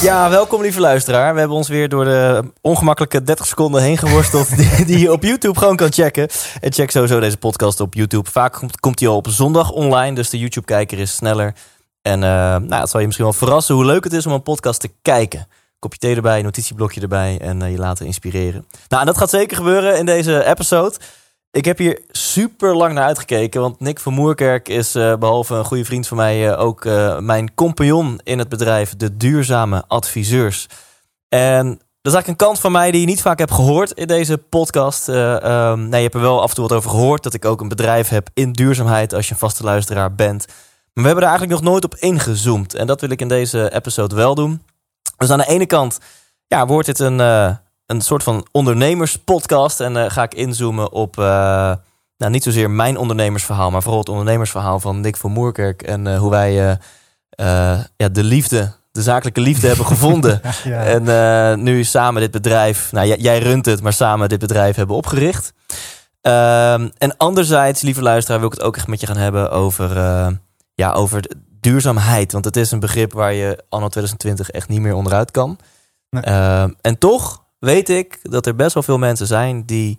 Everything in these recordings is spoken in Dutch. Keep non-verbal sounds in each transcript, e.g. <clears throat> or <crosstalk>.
Ja, welkom lieve luisteraar. We hebben ons weer door de ongemakkelijke 30 seconden heen geworsteld <laughs> die, die je op YouTube gewoon kan checken. En check sowieso deze podcast op YouTube. Vaak komt, komt die al op zondag online, dus de YouTube-kijker is sneller. En eh, nou, het zal je misschien wel verrassen hoe leuk het is om een podcast te kijken. Kopje thee erbij, notitieblokje erbij en eh, je laten inspireren. Nou, en dat gaat zeker gebeuren in deze episode. Ik heb hier super lang naar uitgekeken, want Nick van Moerkerk is eh, behalve een goede vriend van mij eh, ook eh, mijn compagnon in het bedrijf De Duurzame Adviseurs. En dat is eigenlijk een kant van mij die je niet vaak hebt gehoord in deze podcast. Eh, ehm, nee, je hebt er wel af en toe wat over gehoord dat ik ook een bedrijf heb in duurzaamheid als je een vaste luisteraar bent. Maar we hebben er eigenlijk nog nooit op ingezoomd en dat wil ik in deze episode wel doen. Dus aan de ene kant ja, wordt dit een, een soort van ondernemerspodcast. En eh, ga ik inzoomen op eh, nou, niet zozeer mijn ondernemersverhaal, maar vooral het ondernemersverhaal van Nick van Moerkerk. En eh, hoe wij ja, de liefde, de zakelijke liefde hebben <laughs> gevonden. Ja. En nu samen dit bedrijf, nou jij, jij runt het, maar samen dit bedrijf hebben opgericht. Ehm, en anderzijds, lieve luisteraar, wil ik het ook echt met je gaan hebben over, ja, over duurzaamheid. Want het is een begrip waar je anno 2020 echt niet meer onderuit kan. Nee. Ehm, en toch weet ik dat er best wel veel mensen zijn die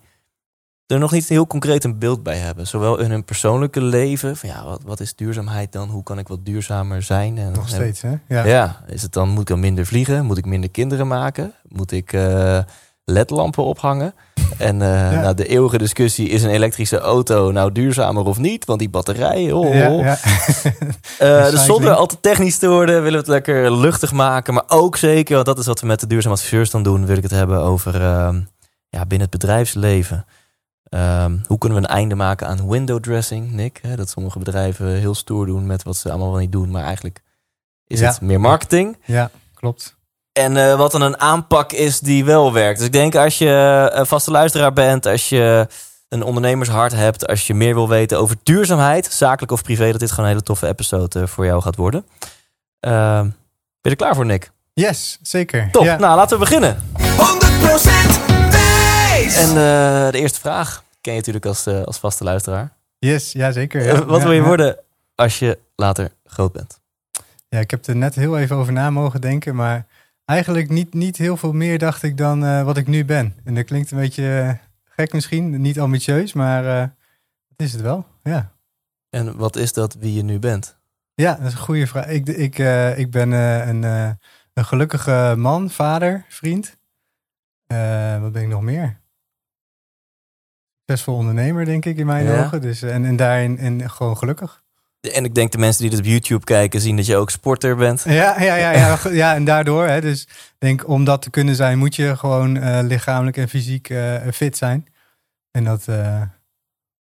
er nog niet heel concreet een beeld bij hebben. Zowel in hun persoonlijke leven, van ja, wat, wat is duurzaamheid dan? Hoe kan ik wat duurzamer zijn? En, Nog steeds, hè? Ja. ja. is het dan, moet ik dan minder vliegen? Moet ik minder kinderen maken? Moet ik eh, ledlampen ophangen? <laughs> En Ja. nou, de eeuwige discussie, is een elektrische auto nou duurzamer of niet? Want die batterijen, oh, Ja, oh. ja. <laughs> <laughs> Eh, dus zonder al te technisch te worden, willen we het lekker luchtig maken. Maar ook zeker, want dat is wat we met de duurzame adviseurs dan doen, wil ik het hebben over ehm, ja, binnen het bedrijfsleven. Ehm, hoe kunnen we een einde maken aan window dressing, Nick? Hè, dat sommige bedrijven heel stoer doen met wat ze allemaal wel niet doen. Maar eigenlijk is Ja. het meer marketing. ja, klopt. En eh, wat dan een aanpak is die wel werkt. Dus ik denk als je een vaste luisteraar bent, als je een ondernemershart hebt, als je meer wil weten over duurzaamheid, zakelijk of privé, dat dit gewoon een hele toffe episode eh, voor jou gaat worden. Ehm, ben je er klaar voor, Nick? Yes, zeker. Top. Ja. Nou, laten we beginnen. 100% Thijs. En eh, de eerste vraag ken je natuurlijk als, eh, als vaste luisteraar. Yes, ja, zeker. Eh, Ja. wat Ja, wil je ja. worden als je later groot bent? Ja, ik heb er net heel even over na mogen denken, maar eigenlijk niet, niet heel veel meer dacht ik dan eh, wat ik nu ben. En dat klinkt een beetje eh, gek misschien, niet ambitieus, maar eh dat is het wel. Ja. En wat is dat wie je nu bent? Ja, dat is een goede vraag. Ik, ik, ik ben een, een gelukkige man, vader, vriend. Wat ben ik nog meer? Succesvol ondernemer, denk ik, in mijn Ja. ogen. Dus, en, en daarin en gewoon gelukkig. En ik denk de mensen die dit op YouTube kijken zien dat je ook sporter bent. Ja, ja, ja, ja, <laughs> ja en daardoor. Hè, dus denk, om dat te kunnen zijn, moet je gewoon eh, lichamelijk en fysiek eh, fit zijn. En dat, eh,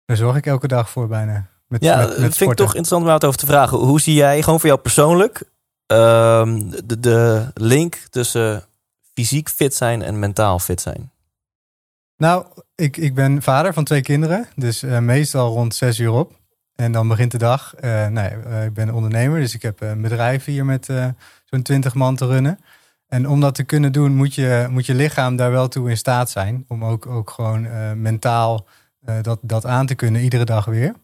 daar zorg ik elke dag voor bijna. Met, Ja, met, dat vind ik toch interessant om het over te vragen. Hoe zie jij, gewoon voor jou persoonlijk, ehm, de, de link tussen fysiek fit zijn en mentaal fit zijn? Nou, ik, ik ben vader van twee kinderen. Dus meestal rond zes uur op. En dan begint de dag. Eh, nee, eh, ik ben ondernemer, dus ik heb een bedrijf hier met eh, zo'n twintig man te runnen. En om dat te kunnen doen, moet je, moet je lichaam daar wel toe in staat zijn. Om ook, ook gewoon eh, mentaal eh, dat, dat aan te kunnen, iedere dag weer.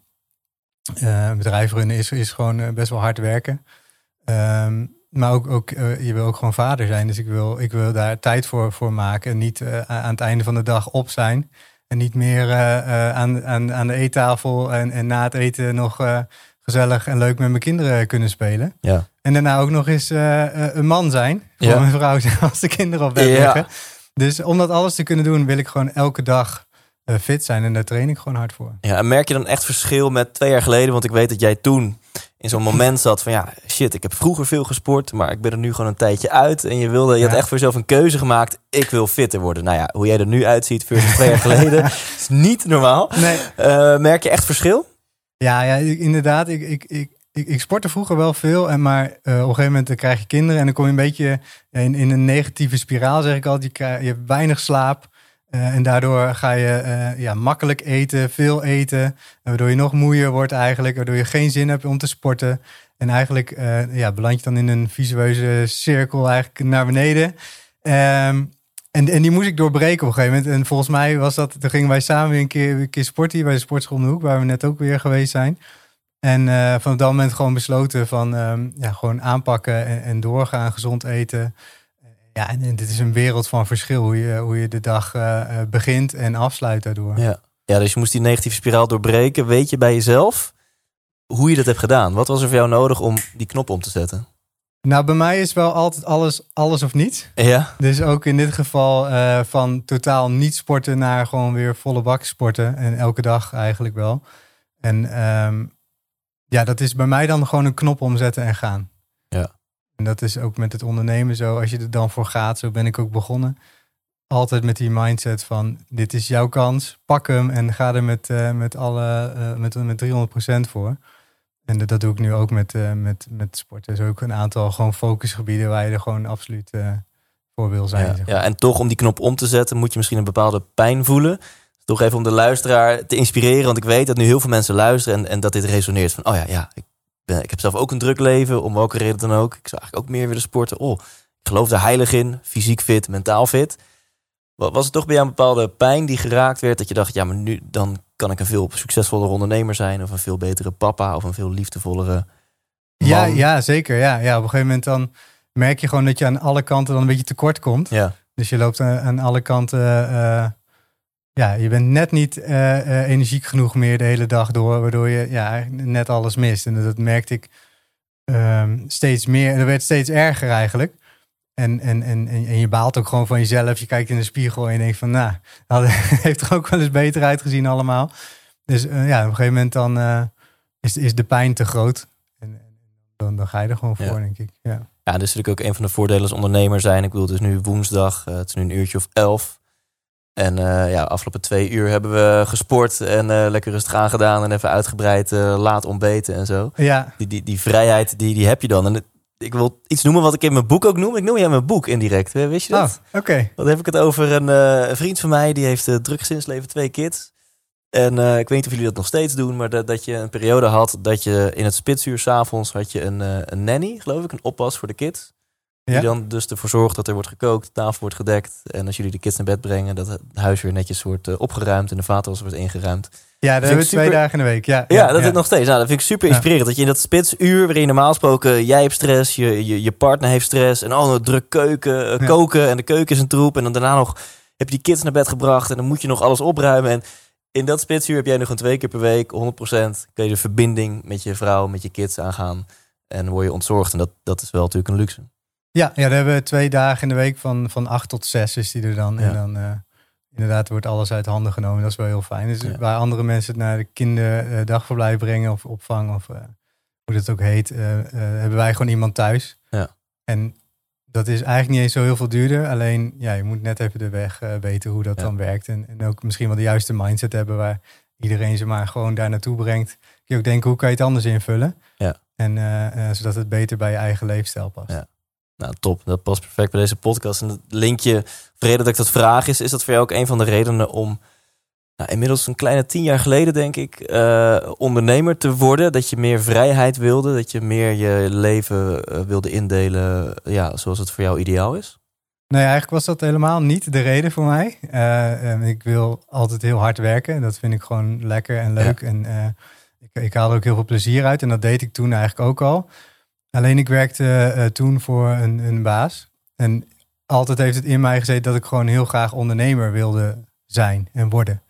Eh, een bedrijf runnen is, is gewoon eh, best wel hard werken. Ehm, maar ook, ook eh, je wil ook gewoon vader zijn. Dus ik wil, ik wil daar tijd voor, voor maken. En niet eh, aan het einde van de dag op zijn. En niet meer eh, eh, aan, aan, aan de eettafel en, en na het eten nog eh, gezellig en leuk met mijn kinderen kunnen spelen. Ja. En daarna ook nog eens een man zijn. Voor Ja. mijn vrouw <laughs> zijn als de kinderen op bed Ja. liggen. Dus om dat alles te kunnen doen, wil ik gewoon elke dag fit zijn. En daar train ik gewoon hard voor. Ja, en merk je dan echt verschil met twee jaar geleden? Want ik weet dat jij toen in zo'n moment zat van ja, shit, ik heb vroeger veel gesport, maar ik ben er nu gewoon een tijdje uit. En je wilde, je had Ja. echt voor jezelf een keuze gemaakt. Ik wil fitter worden. Nou ja, hoe jij er nu uitziet versus twee jaar geleden <laughs> is niet normaal. Nee, Eh, merk je echt verschil? Ja, ja, inderdaad. Ik, ik, ik, ik, ik sportte vroeger wel veel, en maar eh, op een gegeven moment dan krijg je kinderen en dan kom je een beetje in, in een negatieve spiraal, zeg ik altijd. Je, krijg, je hebt weinig slaap en daardoor ga je eh, ja, makkelijk eten, veel eten, waardoor je nog moeier wordt eigenlijk, waardoor je geen zin hebt om te sporten. En eigenlijk eh, ja, beland je dan in een visueuze cirkel eigenlijk naar beneden. Ehm, en, en die moest ik doorbreken op een gegeven moment. En volgens mij was dat, toen gingen wij samen weer een keer, een keer sporten bij de sportschool de hoek, waar we net ook weer geweest zijn. En van dat moment gewoon besloten van um, ja, gewoon aanpakken en, en, doorgaan, gezond eten. Ja, en, dit is een wereld van verschil hoe je, hoe je de dag uh, begint en afsluit daardoor. Ja. ja, dus je moest die negatieve spiraal doorbreken. Weet je bij jezelf hoe je dat hebt gedaan? Wat was er voor jou nodig om die knop om te zetten? Nou, bij mij is wel altijd alles, alles of niets. Ja. Dus ook in dit geval uh, van totaal niet sporten naar gewoon weer volle bak sporten. En elke dag eigenlijk wel. En um, ja, dat is bij mij dan gewoon een knop omzetten en gaan. Ja. En dat is ook met het ondernemen zo. Als je er dan voor gaat, zo ben ik ook begonnen. Altijd met die mindset van dit is jouw kans, pak hem en ga er met, uh, met, alle, uh, met, met 300% voor. En dat, dat, doe ik nu ook met, uh, met, met sport. Er is ook een aantal gewoon focusgebieden waar je er gewoon absoluut voor wil zijn. Ja, zeg ja, en toch om die knop om te zetten moet je misschien een bepaalde pijn voelen. Toch even om de luisteraar te inspireren. Want ik weet dat nu heel veel mensen luisteren en, en dat dit resoneert. Van, oh ja, ja ik, ben, ik heb zelf ook een druk leven, om welke reden dan ook. Ik zou eigenlijk ook meer willen sporten. Oh, ik geloof er heilig in. Fysiek fit, mentaal fit. Was het toch bij jou een bepaalde pijn die geraakt werd? Dat je dacht, ja, maar nu dan kan ik een veel succesvollere ondernemer zijn. Of een veel betere papa. Of een veel liefdevollere man. Ja, ja zeker. Ja. ja, op een gegeven moment dan merk je gewoon dat je aan alle kanten dan een beetje tekort komt. Ja. Dus je loopt aan, alle kanten. Uh, ja, je bent net niet uh, uh, energiek genoeg meer de hele dag door. Waardoor je ja, net alles mist. En dat merkte ik um, steeds meer. Dat werd steeds erger eigenlijk. En, en, en, en je baalt ook gewoon van jezelf. Je kijkt in de spiegel en je denkt van, nou, <laughs> dat heeft er ook wel eens beter uitgezien allemaal. Dus uh, ja, op een gegeven moment dan uh, is, is de pijn te groot. En, dan, dan ga je er gewoon voor, Ja. denk ik. Ja. Ja, dat is natuurlijk ook een van de voordelen als ondernemer zijn. Ik het is nu woensdag, het is nu een uurtje of elf. En uh, ja, afgelopen twee uur hebben we gesport en uh, lekker rustig aangedaan en even uitgebreid uh, laat ontbeten en zo. Ja. Die, die, die vrijheid, die, die heb je dan. En het, ik wil iets noemen wat ik in mijn boek ook noem. Ik noem ja mijn boek indirect. Wist je dat? Oh, oké. Okay. Dan heb ik het over een, vriend van mij. Die heeft druk gezinsleven, twee kids. En ik weet niet of jullie dat nog steeds doen. Maar dat, dat je een periode had dat je in het spitsuur s'avonds had je een, een nanny, geloof ik. Een oppas voor de kids. Die ja? dan dus ervoor zorgt dat er wordt gekookt, de tafel wordt gedekt. En als jullie de kids naar bed brengen, dat het huis weer netjes wordt uh, opgeruimd en de vaatwas wordt ingeruimd. Ja, dat hebben we super... twee dagen in de week. Ja, ja, ja dat ja. is nog steeds. Nou, dat vind ik super inspirerend. Dat je in dat spitsuur, waarin je normaal gesproken, jij hebt stress, je, je, je partner heeft stress. En oh, druk keuken, uh, koken en de keuken is een troep. En dan daarna nog heb je die kids naar bed gebracht en dan moet je nog alles opruimen. En in dat spitsuur heb jij nog een twee keer per week, 100%, kun je de verbinding met je vrouw, met je kids aangaan. En word je ontzorgd. En dat, dat is wel natuurlijk een luxe. Ja, ja, daar hebben we twee dagen in de week van, van acht tot zes is die er dan. Ja. En dan uh, inderdaad wordt alles uit handen genomen. Dat is wel heel fijn. Dus ja. waar andere mensen het naar de kinderdagverblijf brengen of opvang of uh, hoe dat ook heet, uh, hebben wij gewoon iemand thuis. Ja. En dat is eigenlijk niet eens zo heel veel duurder. Alleen ja, je moet net even de weg weten hoe dat ja. dan werkt. En, en ook misschien wel de juiste mindset hebben waar iedereen ze maar gewoon daar naartoe brengt. Kun je ook denken, hoe kan je het anders invullen? Ja. En zodat het beter bij je eigen leefstijl past. Ja. Nou, top. Dat past perfect bij deze podcast. En het linkje, vrede dat ik dat vraag, is, is dat voor jou ook een van de redenen om nou, inmiddels een kleine tien jaar geleden, denk ik, uh, ondernemer te worden? Dat je meer vrijheid wilde, dat je meer je leven uh, wilde indelen ja, zoals het voor jou ideaal is? Nee, eigenlijk was dat helemaal niet de reden voor mij. Uh, ik wil altijd heel hard werken. Dat vind ik gewoon lekker en leuk. Ja. En ik, ik haal er ook heel veel plezier uit. En dat deed ik toen eigenlijk ook al. Alleen ik werkte uh, toen voor een, een, baas. En altijd heeft het in mij gezeten dat ik gewoon heel graag ondernemer wilde zijn en worden.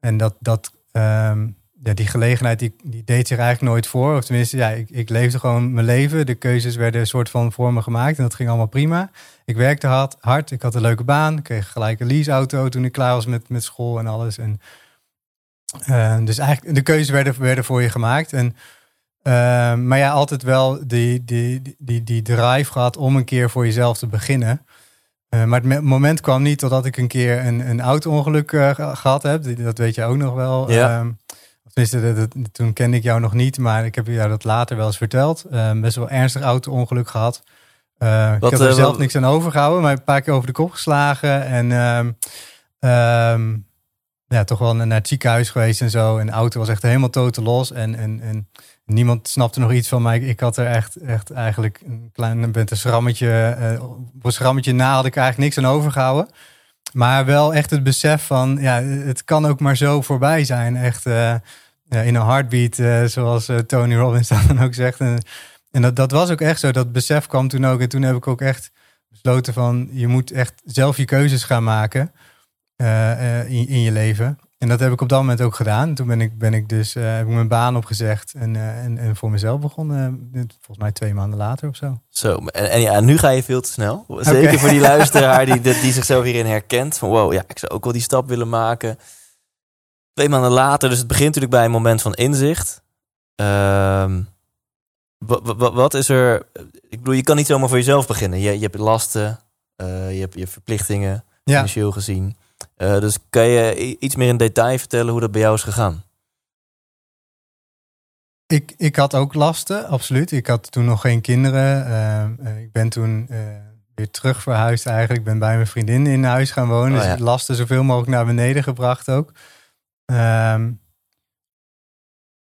En dat, dat um, ja, die gelegenheid die, die deed zich eigenlijk nooit voor. Of tenminste, ja, ik, ik leefde gewoon mijn leven. De keuzes werden een soort van voor me gemaakt en dat ging allemaal prima. Ik werkte hard, ik had een leuke baan. Kreeg gelijk een leaseauto toen ik klaar was met, met school en alles. En, uh, dus eigenlijk, de keuzes werden, werden voor je gemaakt. En maar ja, altijd wel die, die, die, die drive gehad om een keer voor jezelf te beginnen. Uh, maar het moment kwam niet totdat ik een keer een, een auto-ongeluk uh, gehad heb. Dat weet je ook nog wel. Ja. Tenminste, dat, dat- toen kende ik jou nog niet, maar ik heb jou dat later wel eens verteld. Eh, best wel ernstig auto-ongeluk gehad. Eh, ik heb er eh, zelf wat- niks aan overgehouden, maar een paar keer over de kop geslagen. En ehm, ehm, ja, toch wel naar het ziekenhuis geweest en zo. En de auto was echt helemaal totaal los. En, en, en niemand snapte nog iets van mij. Ik had er echt, echt eigenlijk een klein met een schrammetje, eh, een schrammetje na had ik eigenlijk niks aan overgehouden. Maar wel echt het besef van, ja, het kan ook maar zo voorbij zijn. Echt eh, in een heartbeat, eh, zoals Tony Robbins <laughs> dan ook zegt. En, en dat, dat was ook echt zo. Dat besef kwam toen ook. En toen heb ik ook echt besloten van, je moet echt zelf je keuzes gaan maken in, in je leven. En dat heb ik op dat moment ook gedaan. Toen ben ik, ben ik dus, eh, heb ik mijn baan opgezegd en, eh, en, en voor mezelf begonnen. eh, volgens mij twee maanden later of zo. Zo, en, en ja, nu ga je veel te snel. Zeker voor die <laughs> luisteraar die, die zichzelf hierin herkent. Van wow, ja, ik zou ook wel die stap willen maken. Twee maanden later, dus het begint natuurlijk bij een moment van inzicht. Ehm, wa- wa- wa- wat is er... Ik bedoel, je kan niet zomaar voor jezelf beginnen. Je, je hebt lasten, je hebt je verplichtingen, Ja, financieel gezien. Eh, dus kan je iets meer in detail vertellen hoe dat bij jou is gegaan? ik, ik had ook lasten, absoluut. Ik had toen nog geen kinderen. Eh, eh, ik ben toen eh, weer terug verhuisd eigenlijk. Ik ben bij mijn vriendin in huis gaan wonen. Oh, dus ja. de lasten zoveel mogelijk naar beneden gebracht ook. Ehm,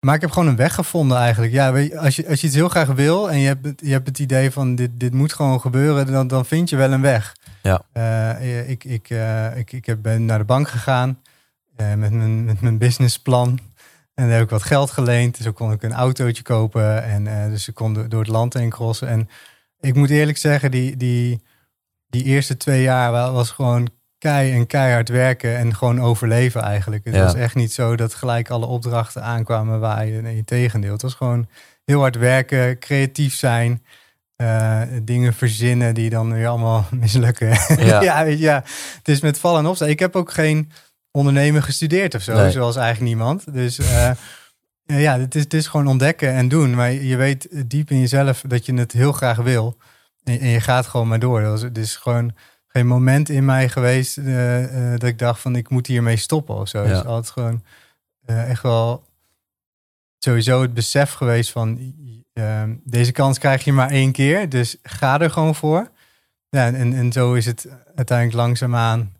maar ik heb gewoon een weg gevonden eigenlijk. Ja, weet je, als, je, als je iets heel graag wil en je hebt het, je hebt het idee van dit, dit moet gewoon gebeuren, dan, dan vind je wel een weg. Ja. Eh, ik, ik, eh, ik, ik heb, ben naar de bank gegaan eh, met, mijn, met mijn businessplan. En daar heb ik wat geld geleend. Dus dan kon ik een autootje kopen. En dus ik kon do- door het land heen crossen. En ik moet eerlijk zeggen, die, die, die eerste twee jaar wa- was gewoon kei en keihard werken en gewoon overleven eigenlijk. Het Ja. was echt niet zo dat gelijk alle opdrachten aankwamen waar je nee, tegendeel. Het was gewoon heel hard werken, creatief zijn, eh, dingen verzinnen die dan weer allemaal <laughs> mislukken. Ja. <laughs> Ja, ja, het is met vallen en opstaan. Ik heb ook geen ondernemen gestudeerd of zo, Nee. zoals eigenlijk niemand. Dus eh, ja, het is, het is gewoon ontdekken en doen. Maar je weet diep in jezelf dat je het heel graag wil. En, en je gaat gewoon maar door. Was- Het is gewoon geen moment in mij geweest eh, eh, dat ik dacht van ik moet hiermee stoppen of zo. Ja. Is altijd gewoon eh, echt wel sowieso het besef geweest van eh, deze kans krijg je maar één keer. Dus ga er gewoon voor. Ja, en, en zo is het uiteindelijk langzaamaan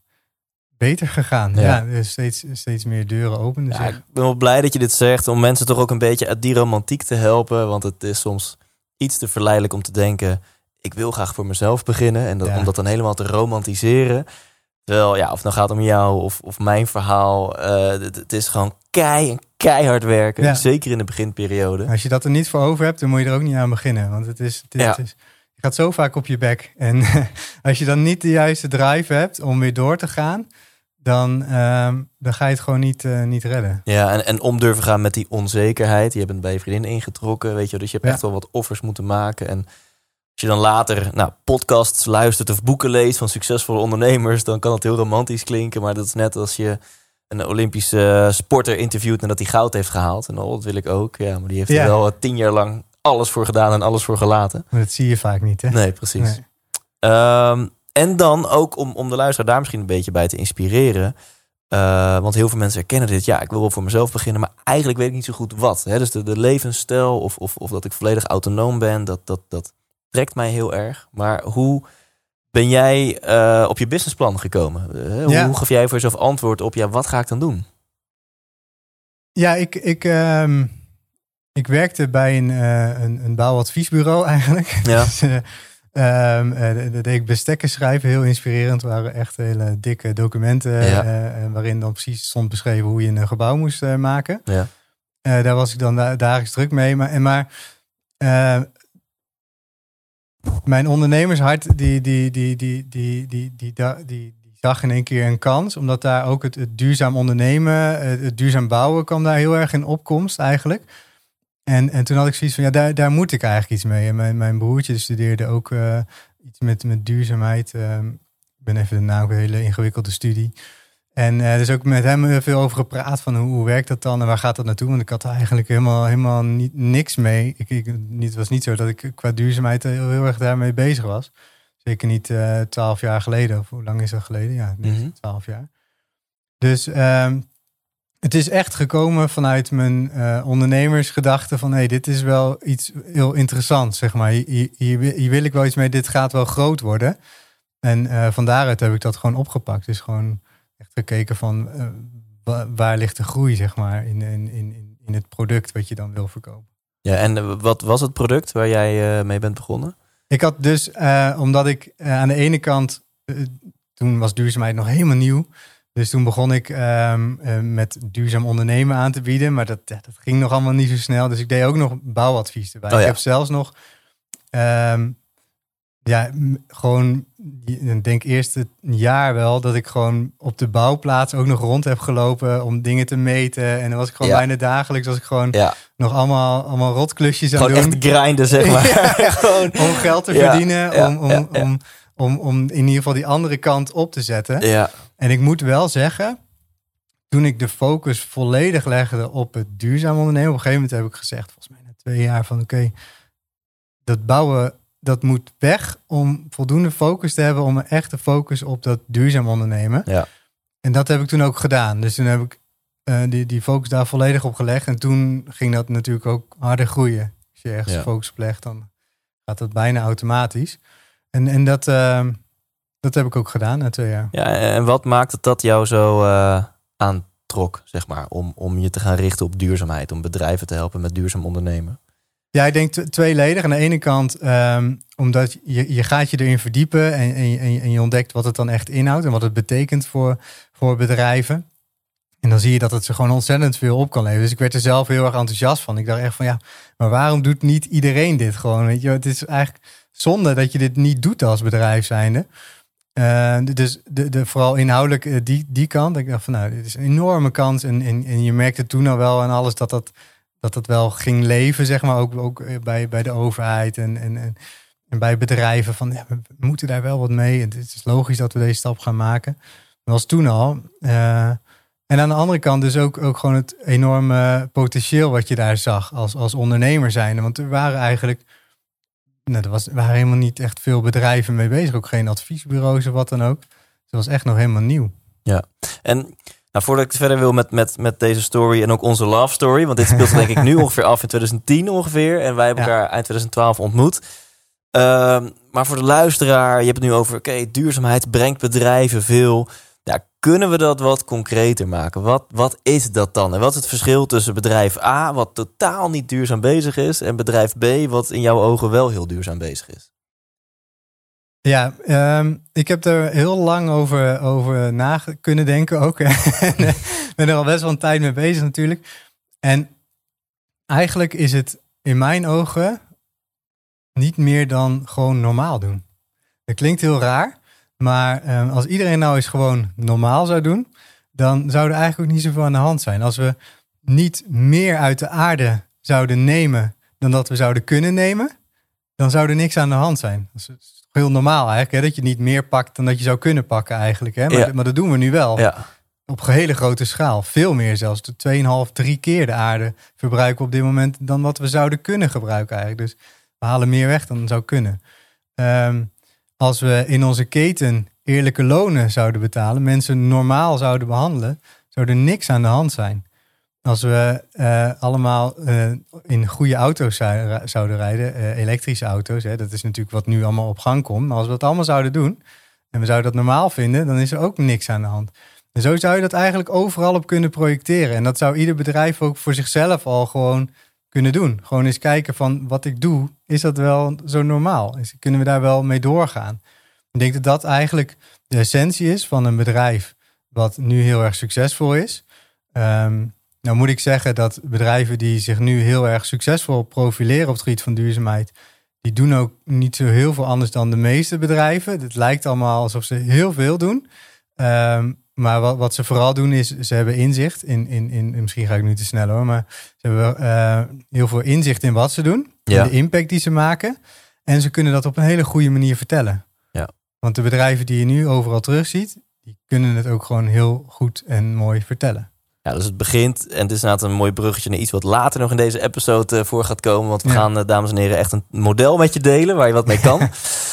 beter gegaan. Ja. Ja, dus steeds, steeds meer deuren openen Ja, zich. ik ben wel blij dat je dit zegt. Om mensen toch ook een beetje uit die romantiek te helpen. Want het is soms iets te verleidelijk om te denken... ik wil graag voor mezelf beginnen. En dat, Ja. om dat dan helemaal te romantiseren. Terwijl, ja, of het nou gaat om jou of, of mijn verhaal. eh, het, het is gewoon kei en keihard werken. Ja. Zeker in de beginperiode. Als je dat er niet voor over hebt, dan moet je er ook niet aan beginnen. Want het is, het is, Ja. het is- je gaat zo vaak op je bek. En <laughs> als je dan niet de juiste drive hebt om weer door te gaan, dan, ehm, dan ga je het gewoon niet, eh, niet redden. Ja, en, en om durven gaan met die onzekerheid. Je bent bij je vriendin ingetrokken, weet je. wel. Dus je hebt Ja. echt wel wat offers moeten maken. En als je dan later nou, podcasts luistert of boeken leest van succesvolle ondernemers... dan kan het heel romantisch klinken. Maar dat is net als je een Olympische sporter interviewt nadat hij goud heeft gehaald. En oh, dat wil ik ook. Ja, maar die heeft Ja. er wel tien jaar lang alles voor gedaan en alles voor gelaten. Maar dat zie je vaak niet, hè? Nee, precies. Nee. Ehm, en dan ook om, om de luisteraar daar misschien een beetje bij te inspireren. Eh, want heel veel mensen herkennen dit. Ja, ik wil wel voor mezelf beginnen, maar eigenlijk weet ik niet zo goed wat. Hè? Dus de, de levensstijl of, of, of dat ik volledig autonoom ben, dat, dat, dat trekt mij heel erg. Maar hoe ben jij eh, op je businessplan gekomen? Eh, hoe, Ja. hoe gaf jij voor jezelf antwoord op, ja, wat ga ik dan doen? Ja, ik, ik, ehm, ik werkte bij een, eh, een, een bouwadviesbureau <laughs> eigenlijk. Ja. Dus, eh, ehm, eh, deed ik bestekken schrijven, heel inspirerend. Het waren echt hele dikke documenten Ja. waarin dan precies stond beschreven hoe je een gebouw moest maken. Ja. Daar was ik dan da- dagelijks druk mee. Maar, en maar mijn ondernemershart, die, die, die, die, die, die, die, die, die zag in één keer een kans. Omdat daar ook het, duurzaam ondernemen, het, het duurzaam bouwen kwam daar heel erg in opkomst eigenlijk. En, en toen had ik zoiets van, ja, daar, daar moet ik eigenlijk iets mee. En mijn, mijn broertje studeerde ook eh, iets met, met duurzaamheid. Ehm, ik ben even de naam, een hele ingewikkelde studie. En eh dus ook met hem heel veel over gepraat van hoe, hoe werkt dat dan en waar gaat dat naartoe? Want ik had er eigenlijk helemaal, helemaal niet, niks mee. Ik, ik, niet, het was niet zo dat ik qua duurzaamheid heel, heel erg daarmee bezig was. Zeker niet eh, twaalf jaar geleden. Of hoe lang is dat geleden? Ja, Mhm. twaalf jaar. Dus, ehm, het is echt gekomen vanuit mijn uh, ondernemersgedachte van... hé, hey, dit is wel iets heel interessants, zeg maar. Hier, hier, hier, wil ik wel iets mee, dit gaat wel groot worden. En uh, van daaruit heb ik dat gewoon opgepakt. Dus gewoon echt gekeken van uh, waar ligt de groei, zeg maar, in, in, in, in het product wat je dan wil verkopen. Ja, en wat was het product waar jij mee bent begonnen? Ik had dus, omdat ik aan de ene kant... toen was duurzaamheid nog helemaal nieuw... Dus toen begon ik um, met duurzaam ondernemen aan te bieden. Maar dat, dat ging nog allemaal niet zo snel. Dus ik deed ook nog bouwadvies erbij. Oh, ja. Ik heb zelfs nog... Um, ja, gewoon, ik denk eerst het jaar wel dat ik gewoon op de bouwplaats ook nog rond heb gelopen om dingen te meten. En dan was ik gewoon bijna dagelijks, was ik gewoon ja. nog allemaal, allemaal rotklusjes aan gewoon doen. echt grinden, zeg <laughs> maar. <laughs> gewoon, om geld te verdienen, om, om, om, om, om in ieder geval die andere kant op te zetten. Ja. En ik moet wel zeggen, toen ik de focus volledig legde op het duurzaam ondernemen, op een gegeven moment heb ik gezegd, volgens mij na twee jaar, van oké, dat bouwen, dat moet weg om voldoende focus te hebben om een echte focus op dat duurzaam ondernemen. Ja. En dat heb ik toen ook gedaan. Dus toen heb ik uh, die, die focus daar volledig op gelegd. En toen ging dat natuurlijk ook harder groeien. Als je ergens focus op legt, dan gaat dat bijna automatisch. En, en dat, uh, dat heb ik ook gedaan na twee jaar. Ja, en wat maakt het dat jou zo uh, aantrok, zeg maar, om, om je te gaan richten op duurzaamheid, om bedrijven te helpen met duurzaam ondernemen? Ja, ik denk tweeledig. Aan de ene kant, um, omdat je, je gaat je erin verdiepen en, en, en, je ontdekt wat het dan echt inhoudt en wat het betekent voor, voor bedrijven. En dan zie je dat het ze gewoon ontzettend veel op kan leveren. Dus ik werd er zelf heel erg enthousiast van. Ik dacht echt van ja, maar waarom doet niet iedereen dit gewoon? Weet je, het is eigenlijk zonde dat je dit niet doet als bedrijf zijnde. Uh, dus de, de, vooral inhoudelijk uh, die, die kant. Ik dacht van nou, dit is een enorme kans. En, en, en je merkte toen al wel en alles dat dat, dat dat wel ging leven, zeg maar. Ook, ook eh, bij, bij de overheid en, en, en, bij bedrijven. Van we moeten daar wel wat mee. Het is logisch dat we deze stap gaan maken. Dat was toen al. Uh, en aan de andere kant dus ook, ook gewoon het enorme potentieel wat je daar zag als, als ondernemer zijnde. Want er waren eigenlijk nou, er was, waren helemaal niet echt veel bedrijven mee bezig. Ook geen adviesbureaus of wat dan ook. Het was echt nog helemaal nieuw. Ja, en nou, voordat ik verder wil met, met, met deze story en ook onze love story, want dit speelt denk ik nu <laughs> ongeveer af in 2010 ongeveer. En wij hebben elkaar eind 2012 ontmoet. Uh, maar voor de luisteraar, je hebt het nu over, oké, duurzaamheid brengt bedrijven veel. Ja, kunnen we dat wat concreter maken? Wat, wat is dat dan? En wat is het verschil tussen bedrijf A, wat totaal niet duurzaam bezig is, en bedrijf B, wat in jouw ogen wel heel duurzaam bezig is? Ja, um, ik heb er heel lang over, over na kunnen denken ook. <laughs> ben er al best wel een tijd mee bezig natuurlijk. En eigenlijk is het in mijn ogen niet meer dan gewoon normaal doen. Dat klinkt heel raar, maar um, als iedereen nou eens gewoon normaal zou doen, dan zou er eigenlijk ook niet zoveel aan de hand zijn. Als we niet meer uit de aarde zouden nemen dan dat we zouden kunnen nemen, dan zou er niks aan de hand zijn. Dat is heel normaal eigenlijk, hè? dat je niet meer pakt dan dat je zou kunnen pakken eigenlijk. Hè? Maar, maar dat doen we nu wel. Ja. Op hele grote schaal. Veel meer zelfs. De 2,5, 3 keer de aarde verbruiken we op dit moment dan wat we zouden kunnen gebruiken eigenlijk. Dus we halen meer weg dan zou kunnen. Um, als we in onze keten eerlijke lonen zouden betalen, mensen normaal zouden behandelen, zou er niks aan de hand zijn. Als we uh, allemaal uh, in goede auto's zouden rijden, uh, elektrische auto's, hè, dat is natuurlijk wat nu allemaal op gang komt. Maar als we dat allemaal zouden doen en we zouden dat normaal vinden, dan is er ook niks aan de hand. En zo zou je dat eigenlijk overal op kunnen projecteren. En dat zou ieder bedrijf ook voor zichzelf al gewoon kunnen doen. Gewoon eens kijken van wat ik doe, is dat wel zo normaal? Kunnen we daar wel mee doorgaan? Ik denk dat dat eigenlijk de essentie is van een bedrijf wat nu heel erg succesvol is. Um, nou moet ik zeggen dat bedrijven die zich nu heel erg succesvol profileren op het gebied van duurzaamheid, die doen ook niet zo heel veel anders dan de meeste bedrijven. Het lijkt allemaal alsof ze heel veel doen. Um, maar wat, wat ze vooral doen is, ze hebben inzicht in, in, in, misschien ga ik nu te snel hoor, maar ze hebben uh, heel veel inzicht in wat ze doen, ja. de impact die ze maken. En ze kunnen dat op een hele goede manier vertellen. Ja. Want de bedrijven die je nu overal terugziet, die kunnen het ook gewoon heel goed en mooi vertellen. Ja, dus het begint, en het is inderdaad een mooi bruggetje naar iets wat later nog in deze episode uh, voor gaat komen. Want we gaan, uh, dames en heren, echt een model met je delen waar je wat mee <laughs> kan.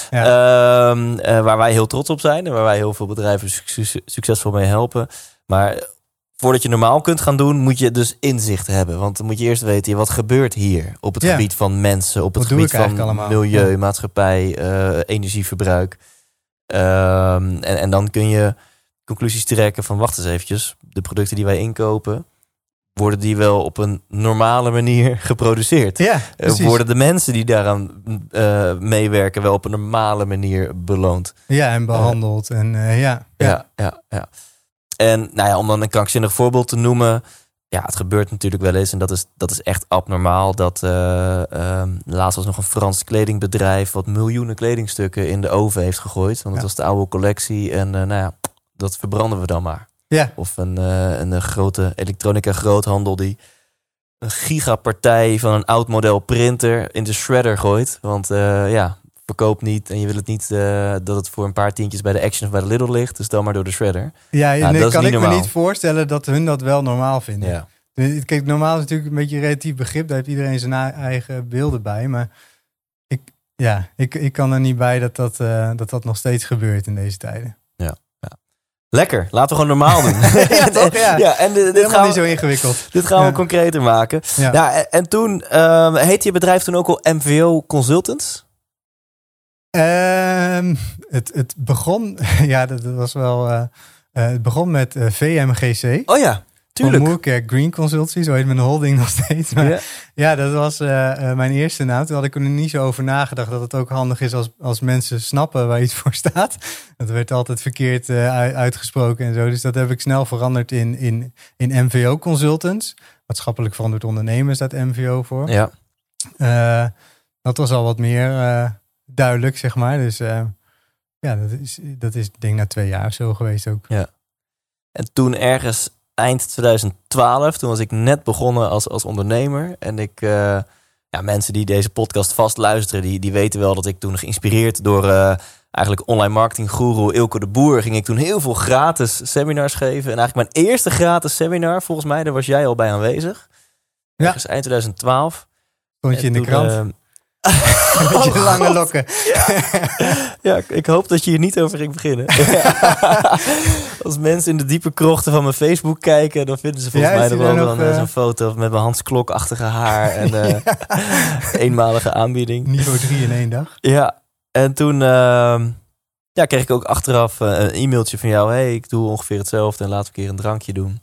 ja. uh, waar wij heel trots op zijn en waar wij heel veel bedrijven succes, succesvol mee helpen. Maar voordat je normaal kunt gaan doen, moet je dus inzicht hebben. Want dan moet je eerst weten, wat gebeurt hier op het Ja. gebied van mensen, op het Wat gebied van milieu, maatschappij, eh, energieverbruik. Ehm, en, en dan kun je conclusies trekken van, wacht eens eventjes, de producten die wij inkopen, worden die wel op een normale manier <laughs> geproduceerd? Ja, Eh, precies. worden de mensen die daaraan eh, meewerken wel op een normale manier beloond? Ja, en behandeld. en eh, ja. Ja, ja, ja. En nou ja, om dan een krankzinnig voorbeeld te noemen. Ja, het gebeurt natuurlijk wel eens. En dat is, dat is echt abnormaal. Dat eh, ehm, laatst was nog een Frans kledingbedrijf... wat miljoenen kledingstukken in de oven heeft gegooid. Want dat Ja. was de oude collectie. En nou ja, dat verbranden we dan maar. Ja, Of een, eh, een, eh, grote elektronica groothandel... die een gigapartij van een oud model printer in de shredder gooit. Want eh, ja, verkoop niet. En je wil het niet dat het voor een paar tientjes bij de Action of bij de Lidl ligt. Dus dan maar door de shredder. ja, nee, dat kan ik me niet voorstellen dat hun dat wel normaal vinden. Ja. Kijk, normaal is natuurlijk een beetje een relatief begrip. Daar heeft iedereen zijn eigen beelden bij. Maar ik, ja, ik, ik kan er niet bij dat dat, dat dat nog steeds gebeurt in deze tijden. Lekker, laten we gewoon normaal doen. <laughs> <laughs> Ja, toch? Ja. en dit, dit gaan, niet zo we, ingewikkeld. dit gaan we Ja. concreter maken. Ja. Ja. en, en toen ehm heette je bedrijf toen ook al MVO Consultants? Ehm, het, het begon, <laughs> ja, dat, dat was wel. eh, eh, het begon met eh, VMGC. Oh ja, Van tuurlijk. Moerkerk Green Consultancy, zo heet mijn holding nog steeds. Maar Ja. Ja, dat was eh, eh, mijn eerste naam. Toen had ik er niet zo over nagedacht dat het ook handig is als, als mensen snappen waar iets voor staat. Dat werd altijd verkeerd eh, uit- uitgesproken en zo. Dus dat heb ik snel veranderd in, in, in MVO Consultants. Maatschappelijk verantwoord ondernemen staat MVO voor. Ja. Dat was al wat meer duidelijk, zeg maar. Dus ja, dat is, dat is denk ik na twee jaar zo geweest ook. En toen ergens eind 2012, toen was ik net begonnen als, als ondernemer. En ik, eh, ja, mensen die deze podcast vast luisteren, die, die weten wel dat ik toen geïnspireerd door eh, eigenlijk online marketing guru Ilko de Boer, ging ik toen heel veel gratis seminars geven. En eigenlijk mijn eerste gratis seminar, volgens mij, daar was jij al bij aanwezig. Ja. Ergens eind 2012. Stond je in de toen, krant eh, <laughs> met je Oh, lange God. lokken. <laughs> Ja, ik- ik hoop dat je hier niet over ging beginnen. <laughs> Als mensen in de diepe krochten van mijn Facebook kijken, dan vinden ze volgens Ja, mij nog wel eh, eh? zo'n foto met mijn Hans Klok-achtige haar en eh, eenmalige aanbieding. Niveau 3 in één dag. Ja, en toen ehm, ja, kreeg ik ook achteraf eh, een e-mailtje van jou. hey, ik doe ongeveer hetzelfde en laten we een keer een drankje doen.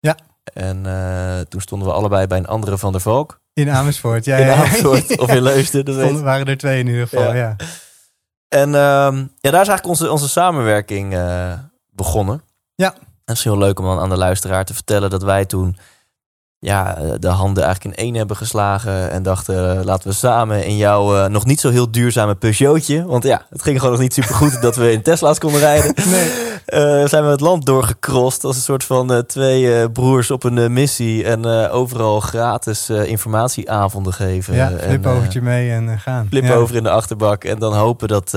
Ja. En eh, toen stonden we allebei bij een andere van der Valk. In Amersfoort, ja. <laughs> in ja. Amersfoort of in <laughs> Leusden. Dat Stonden, waren er twee in ieder geval, Ja. ja. En ehm, ja, daar is eigenlijk onze, onze samenwerking eh, begonnen. Ja. En het is heel leuk om dan aan de luisteraar te vertellen dat wij toen ja, eh, de handen eigenlijk in één hebben geslagen. En dachten, eh, laten we samen in jouw eh, nog niet zo heel duurzame Peugeotje. Want ja, het ging gewoon nog niet super goed dat we in Tesla's konden rijden. <laughs> Nee. Zijn we het land doorgecrossed als een soort van twee broers op een missie. En overal gratis informatieavonden geven. Ja, flipovertje mee en gaan. flip ja. over in de achterbak. En dan hopen dat,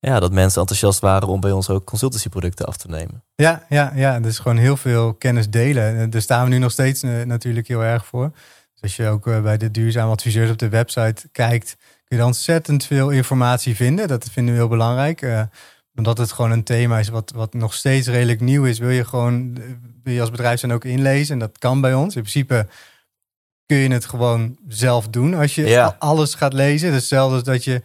ja, dat mensen enthousiast waren om bij ons ook consultancyproducten af te nemen. Ja, ja, ja, dus gewoon heel veel kennis delen. En Daar staan we nu nog steeds eh, natuurlijk heel erg voor. Dus als je ook eh, bij de duurzame adviseurs op de website kijkt, kun je dan ontzettend veel informatie vinden. Dat vinden we heel belangrijk. eh, omdat het gewoon een thema is wat, wat nog steeds redelijk nieuw is, wil je gewoon wil je als bedrijf zijn ook inlezen. En dat kan bij ons. In principe kun je het gewoon zelf doen als je Ja. alles gaat lezen. Hetzelfde als dat je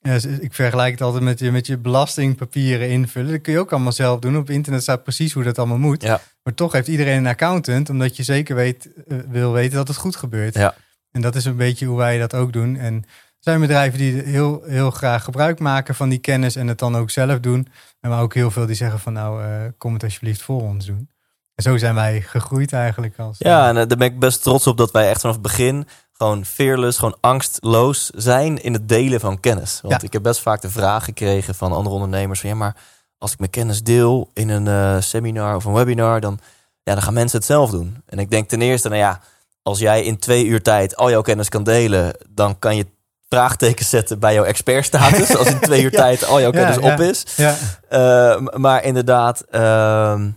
ja, ik vergelijk het altijd met je, met je belastingpapieren invullen. Dat kun je ook allemaal zelf doen. Op internet staat precies hoe dat allemaal moet. Ja. Maar toch heeft iedereen een accountant, omdat je zeker weet, eh, wil weten dat het goed gebeurt. Ja. En dat is een beetje hoe wij dat ook doen. En er zijn bedrijven die heel, heel graag gebruik maken van die kennis en het dan ook zelf doen. En maar ook heel veel die zeggen van nou, eh, kom het alsjeblieft voor ons doen. En zo zijn wij gegroeid eigenlijk. Als, Ja, en eh, daar ben ik best trots op dat wij echt vanaf het begin gewoon fearless, gewoon angstloos zijn in het delen van kennis. Want Ja. ik heb best vaak de vraag gekregen van andere ondernemers van ja, maar als ik mijn kennis deel in een eh, seminar of een webinar, dan, ja, dan gaan mensen het zelf doen. En ik denk ten eerste, nou ja, als jij in twee uur tijd al jouw kennis kan delen, dan kan je vraagtekens zetten bij jouw expertstatus. Als in twee uur <laughs> Ja. tijd al jouw kennis ja. op is. ja, Uh, m- maar inderdaad, ehm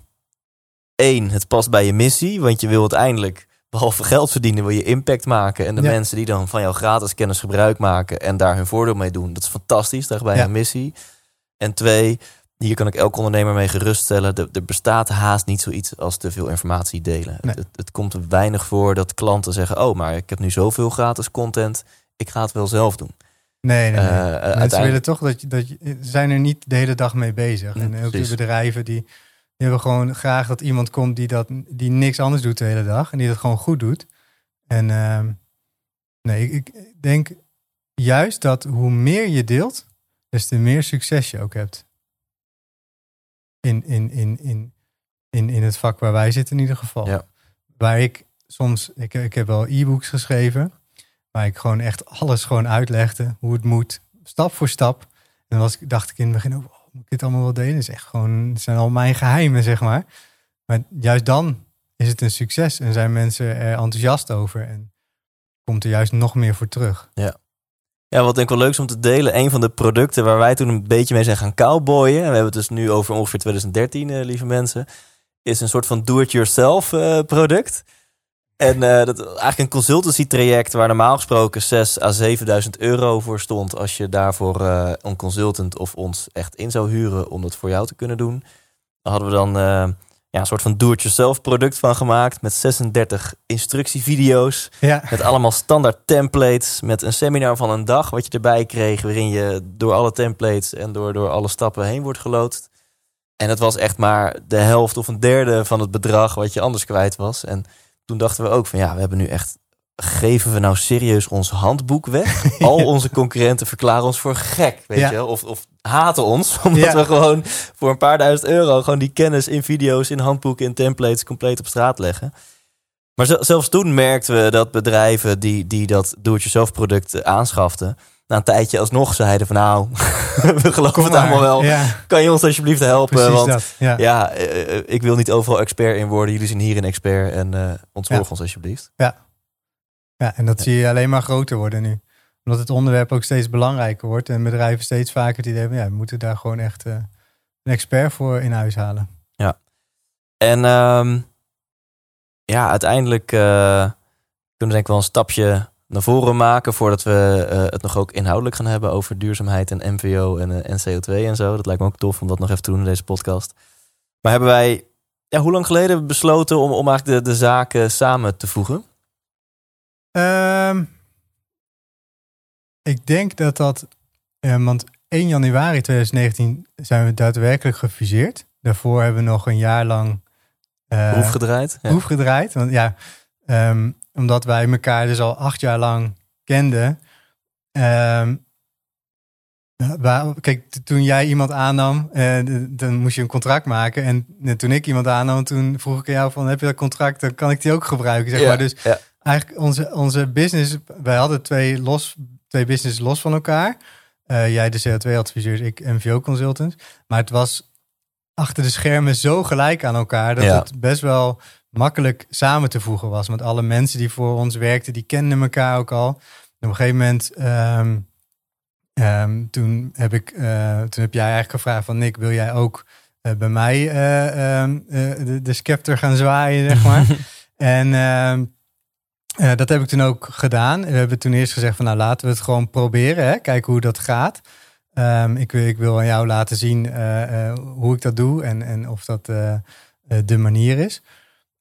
één, het past bij je missie. Want je wil uiteindelijk, behalve geld verdienen, wil je impact maken. En de Ja. mensen die dan van jouw gratis kennis gebruik maken en daar hun voordeel mee doen, dat is fantastisch. Daarbij Ja. een missie. En twee, hier kan ik elk ondernemer mee geruststellen. Er, er bestaat haast niet zoiets als te veel informatie delen. Nee. Het, het komt weinig voor dat klanten zeggen: Oh, maar ik heb nu zoveel gratis content. Ik ga het wel zelf doen. Nee, nee, nee. Eh, Mensen uiteindelijk- willen toch dat je, dat je, zijn er niet de hele dag mee bezig. En ook die bedrijven die, die hebben gewoon graag dat iemand komt die, dat, die niks anders doet de hele dag. En die dat gewoon goed doet. En ehm, nee, ik, ik denk juist dat hoe meer je deelt, des te meer succes je ook hebt. In, in, in, in, in, in het vak waar wij zitten in ieder geval. Ja. Waar ik soms, ik, ik heb wel e-books geschreven, waar ik gewoon echt alles gewoon uitlegde, hoe het moet, stap voor stap. En dan was, ik- dacht ik in het begin, ook, moet ik dit allemaal wel delen? Het is echt gewoon, zijn al mijn geheimen, zeg maar. Maar juist dan is het een succes en zijn mensen er enthousiast over en komt er juist nog meer voor terug. Ja, wat denk ik wel leuk is om te delen. Een van de producten waar wij toen een beetje mee zijn gaan cowboyen. En we hebben het dus nu over ongeveer 2013, eh, lieve mensen. Is een soort van do-it-yourself eh, product. En eh, dat eigenlijk een consultancy traject waar normaal gesproken 6 à 7000 euro voor stond. Als je daarvoor eh, een consultant of ons echt in zou huren om dat voor jou te kunnen doen. Daar hadden we dan eh, ja, een soort van do-it-yourself product van gemaakt. Met 36 instructievideo's. Ja, Met allemaal standaard templates. Met een seminar van een dag wat je erbij kreeg. Waarin je door alle templates en door, door alle stappen heen wordt geloodst. En dat was echt maar de helft of een derde van het bedrag wat je anders kwijt was. En toen dachten we ook van ja, we hebben nu echt... Geven we nou serieus ons handboek weg? <laughs> Al onze concurrenten verklaren ons voor gek, weet Ja. je wel? Of, of haten ons, <laughs> omdat Ja. we gewoon voor een paar duizend euro... gewoon die kennis in video's, in handboeken, in templates... compleet op straat leggen. Maar zel- zelfs toen merkten we dat bedrijven die, die dat do-it-yourself product eh, aanschaften, na een tijdje alsnog zeiden van nou, <laughs> we geloven het allemaal wel. Ja, Kan je ons alsjeblieft helpen? precies Want dat. Ja. ja, eh, eh, ik wil niet overal expert in worden. Jullie zijn hier een expert en eh ontzorg Ja. ons alsjeblieft. Ja, en dat zie je alleen maar groter worden nu. Omdat het onderwerp ook steeds belangrijker wordt en bedrijven steeds vaker het idee hebben, ja, we moeten daar gewoon echt een expert voor in huis halen. En ehm, ja, uiteindelijk kunnen we denk ik wel een stapje naar voren maken voordat we eh, het nog ook inhoudelijk gaan hebben over duurzaamheid en MVO en, eh, en CO2 en zo. Dat lijkt me ook tof om dat nog even te doen in deze podcast. Maar hebben wij, ja, hoe lang geleden besloten om, om eigenlijk de, de zaken samen te voegen? Ehm, ik denk dat dat, eh, want 1 januari 2019 zijn we daadwerkelijk gefuseerd. Daarvoor hebben we nog een jaar lang eh, Proef gedraaid? Ja. proef gedraaid. Want ja, ehm, omdat wij elkaar dus al acht jaar lang kenden. waar, kijk, toen jij iemand aannam, d- dan moest je een contract maken. En toen ik iemand aannam, toen vroeg ik aan jou van, heb je dat contract? Dan kan ik die ook gebruiken, zeg Ja, maar. Dus ja. eigenlijk onze, onze business, wij hadden twee, los, twee business los van elkaar. Eh, jij de CO2-adviseurs, ik MVO-consultant. Maar het was achter de schermen zo gelijk aan elkaar... dat Ja. het best wel makkelijk samen te voegen was. Want alle mensen die voor ons werkten, die kenden elkaar ook al. En op een gegeven moment... ehm, ehm, toen, heb ik, eh, toen heb jij eigenlijk gevraagd van... Nick, wil jij ook eh, bij mij eh, ehm, eh, de, de scepter gaan zwaaien, zeg maar? <laughs> en... dat heb ik toen ook gedaan. We hebben toen eerst gezegd van nou laten we het gewoon proberen. Hè? Kijken hoe dat gaat. Ik, wil- ik wil aan jou laten zien hoe ik dat doe en, en of dat de manier is.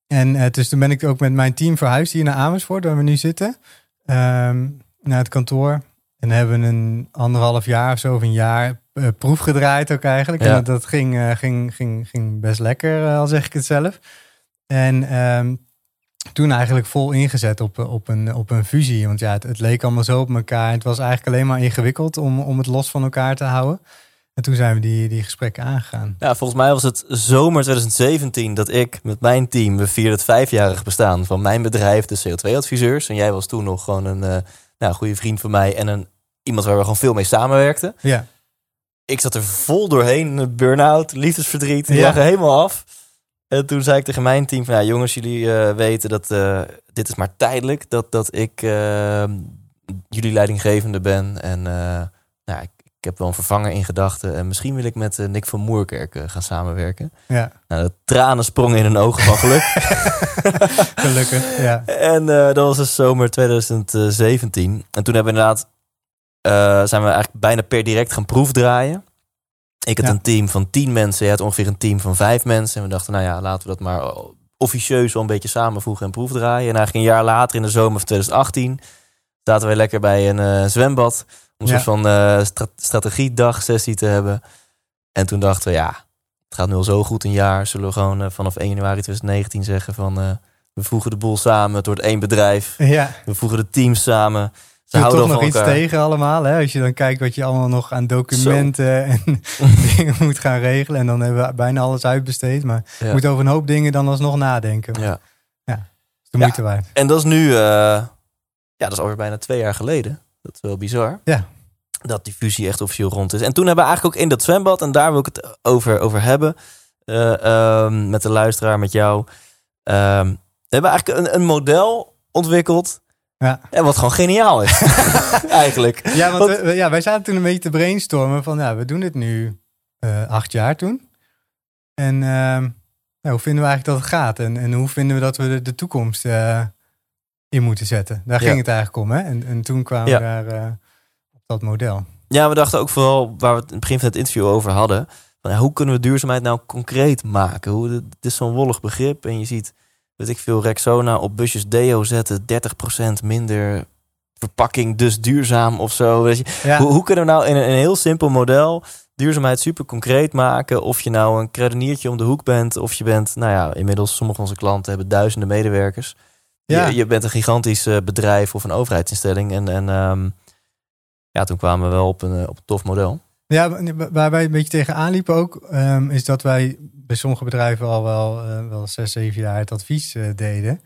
En eh, dus toen ben ik ook met mijn team verhuisd hier naar Amersfoort, waar we nu zitten. ehm, naar het kantoor. En hebben een anderhalf jaar of zo, of een jaar eh, proef gedraaid ook eigenlijk. Ja. En dat, dat ging, eh, ging, ging, ging best lekker, al zeg ik het zelf. En ehm, toen eigenlijk vol ingezet op, op, een, op een fusie. Want ja, het, het leek allemaal zo op elkaar. Het was eigenlijk alleen maar ingewikkeld om, om het los van elkaar te houden. En toen zijn we die, die gesprekken aangegaan. Ja, volgens mij was het zomer 2017 dat ik met mijn team, we vierden het vijfjarig bestaan van mijn bedrijf, de CO2-adviseurs. En jij was toen nog gewoon een eh nou, goede vriend van mij en een, iemand waar we gewoon veel mee samenwerkten. Ja, Ik zat er vol doorheen, een burn-out, liefdesverdriet, die Ja. lag er helemaal af. En toen zei ik tegen mijn team van, ja jongens, jullie eh, weten dat eh, dit is maar tijdelijk, dat, dat ik jullie leidinggevende ben. En nou, ik, ik heb wel een vervanger in gedachten en misschien wil ik met eh, Nick van Moerkerk eh, gaan samenwerken. ja Nou, de tranen sprongen in hun ogen van geluk. <laughs> gelukkig. Ja. En eh, dat was dus zomer 2017. En toen hebben we inderdaad, eh, zijn we eigenlijk bijna per direct gaan proefdraaien. Ik had Ja. een team van tien mensen. Jij had ongeveer een team van vijf mensen. En we dachten, nou ja, laten we dat maar officieus wel een beetje samenvoegen en proefdraaien. En eigenlijk een jaar later, in de zomer van 2018, zaten wij lekker bij een eh, zwembad. Om een soort van eh stra strategiedag sessie te hebben. En toen dachten we, ja, het gaat nu al zo goed een jaar. Zullen we gewoon eh, vanaf 1 januari 2019 zeggen van... eh, we voegen de boel samen, het wordt één bedrijf. Ja, We voegen de teams samen. Ze houden toch nog iets tegen allemaal. Hè? Als je dan kijkt wat je allemaal nog aan documenten en <laughs> dingen moet gaan regelen. En dan hebben we bijna alles uitbesteed. Maar Ja. je moet over een hoop dingen dan alsnog nadenken. Ja. de Ja. moeite waard. En dat is nu, eh, ja, dat is alweer bijna twee jaar geleden. Dat is wel bizar. Ja. Dat die fusie echt officieel rond is. En toen hebben we eigenlijk ook in dat zwembad, en daar wil ik het over, over hebben, eh, ehm, met de luisteraar, met jou. we hebben eigenlijk een, een model ontwikkeld. Ja. En wat gewoon geniaal is. <laughs> eigenlijk. Ja, want Want- we- we- ja, wij zaten toen een beetje te brainstormen van, ja, we doen dit nu eh, acht jaar toen. En ehm, ja, hoe vinden we eigenlijk dat het gaat? En, en hoe vinden we dat we de, de toekomst eh, in moeten zetten? Daar ging het eigenlijk om, hè? En, en toen kwamen we daar eh, op dat model. Ja, we dachten ook vooral waar we het in het begin van het interview over hadden. Van, hoe kunnen we duurzaamheid nou concreet maken? Hoe, het is zo'n wollig begrip. En je ziet, weet ik veel, Rexona op busjes deo zetten. 30% minder verpakking, dus duurzaam of zo. Weet je. Ja, Hoe, hoe kunnen we nou in een, een heel simpel model duurzaamheid super concreet maken? Of je nou een kruideniertje om de hoek bent. Of je bent, nou ja, inmiddels sommige van onze klanten hebben duizenden medewerkers. Ja. Je, je bent een gigantisch eh, bedrijf of een overheidsinstelling. En, en ehm, ja, toen kwamen we wel op een, eh, op een tof model. Ja, wa- waar wij een beetje tegenaan liepen ook, ehm, is dat wij bij sommige bedrijven al wel, eh, wel zes, zeven jaar het advies deden.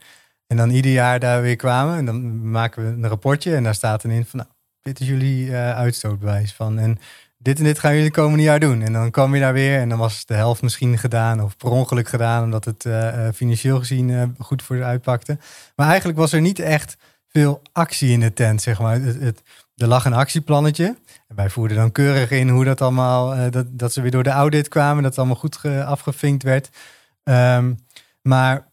En dan ieder jaar daar weer kwamen en dan maken we een rapportje en daar staat dan in van, nou, dit is jullie uitstootbewijs van. En dit en dit gaan jullie de komende jaar doen. En dan kwam je daar weer en dan was de helft misschien gedaan of per ongeluk gedaan, omdat het eh, eh, financieel gezien eh, goed voor de uitpakte. Maar eigenlijk was er niet echt veel actie in de tent, zeg maar. Het, het, er lag een actieplannetje. En wij voerden dan keurig in hoe dat allemaal, dat, dat ze weer door de audit kwamen, dat het allemaal goed ge- afgevinkt werd. Ehm, maar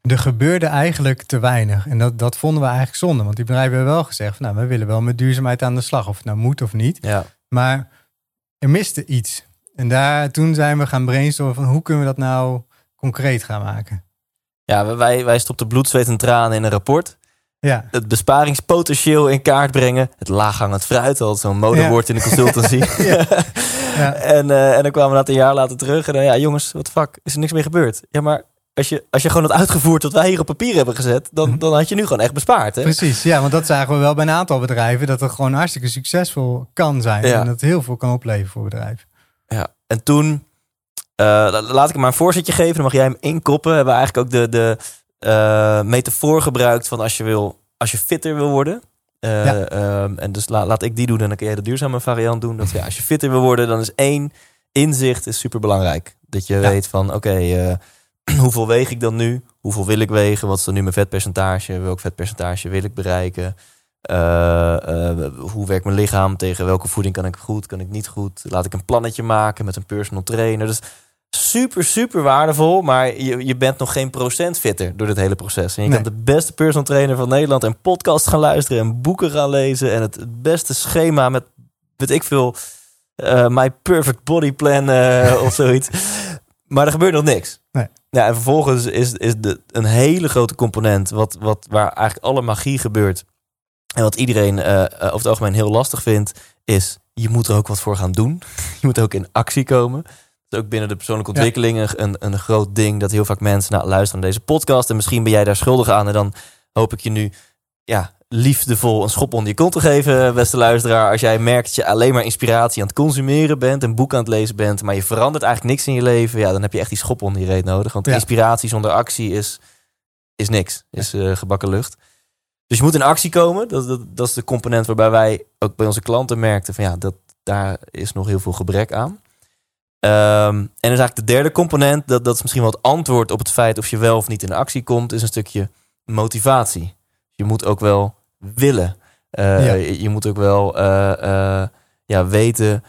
er gebeurde eigenlijk te weinig. En dat, dat vonden we eigenlijk zonde. Want die bedrijven hebben wel gezegd, van, nou, we willen wel met duurzaamheid aan de slag. Of het nou moet of niet. Ja. Maar er miste iets. En daar, toen zijn we gaan brainstormen van hoe kunnen we dat nou concreet gaan maken. Ja, wij, wij stopten bloed, zweet en tranen in een rapport. Ja, Het besparingspotentieel in kaart brengen. Het laaghangend fruit, al zo'n modewoord in de consultancy. <laughs> ja. <laughs> en, eh, en dan kwamen we dat een jaar later terug. En dan, ja, jongens, wat fuck, is er niks meer gebeurd? Ja, maar als je, als je gewoon had uitgevoerd wat wij hier op papier hebben gezet, dan, dan had je nu gewoon echt bespaard. Hè? precies. Ja, want dat zagen we wel bij een aantal bedrijven. Dat het gewoon hartstikke succesvol kan zijn. Ja. En dat het heel veel kan opleveren voor bedrijven. Ja. En toen, eh, la- laat ik hem maar een voorzetje geven, dan mag jij hem inkoppen. Hebben we eigenlijk ook de, de eh, metafoor gebruikt van als je, wil, als je fitter wil worden. Eh, Ja. ehm, en dus la- laat ik die doen en dan kun jij de duurzame variant doen. Dat ja, als je fitter wil worden, dan is één inzicht is super belangrijk. Dat je weet van oké, <clears throat> hoeveel weeg ik dan nu? Hoeveel wil ik wegen? Wat is dan nu mijn vetpercentage? Welk vetpercentage wil ik bereiken? Eh, eh, hoe werkt mijn lichaam? Tegen welke voeding kan ik goed? Kan ik niet goed? Laat ik een plannetje maken met een personal trainer. Dus super, super waardevol. Maar je, je bent nog geen procent fitter door dit hele proces. En je Nee. kan de beste personal trainer van Nederland en podcast gaan luisteren en boeken gaan lezen. En het, beste schema met, weet ik veel, eh, My Perfect Body Plan of zoiets. <laughs> Maar er gebeurt nog niks. Nee. Ja, en vervolgens is, is de, een hele grote component wat, wat, waar eigenlijk alle magie gebeurt. En wat iedereen eh, over het algemeen heel lastig vindt, is je moet er ook wat voor gaan doen. <laughs> Je moet ook in actie komen. Dat is ook binnen de persoonlijke ontwikkeling een, een, een groot ding dat heel vaak mensen nou, luisteren naar deze podcast. En misschien ben jij daar schuldig aan. En dan hoop ik je nu ja, liefdevol een schop onder je kont te geven, beste luisteraar. Als jij merkt dat je alleen maar inspiratie aan het consumeren bent, een boek aan het lezen bent, maar je verandert eigenlijk niks in je leven, ja, dan heb je echt die schop onder je reet nodig. Want Ja. inspiratie zonder actie is, is niks, is eh, gebakken lucht. Dus je moet in actie komen. Dat, dat, dat is de component waarbij wij ook bij onze klanten merkten van ja, dat, daar is nog heel veel gebrek aan. Ehm, en dan is eigenlijk de derde component, dat, dat is misschien wel het antwoord op het feit of je wel of niet in actie komt, is een stukje motivatie. Je moet ook wel willen. Eh, Ja. je, je moet ook wel eh, eh, ja, weten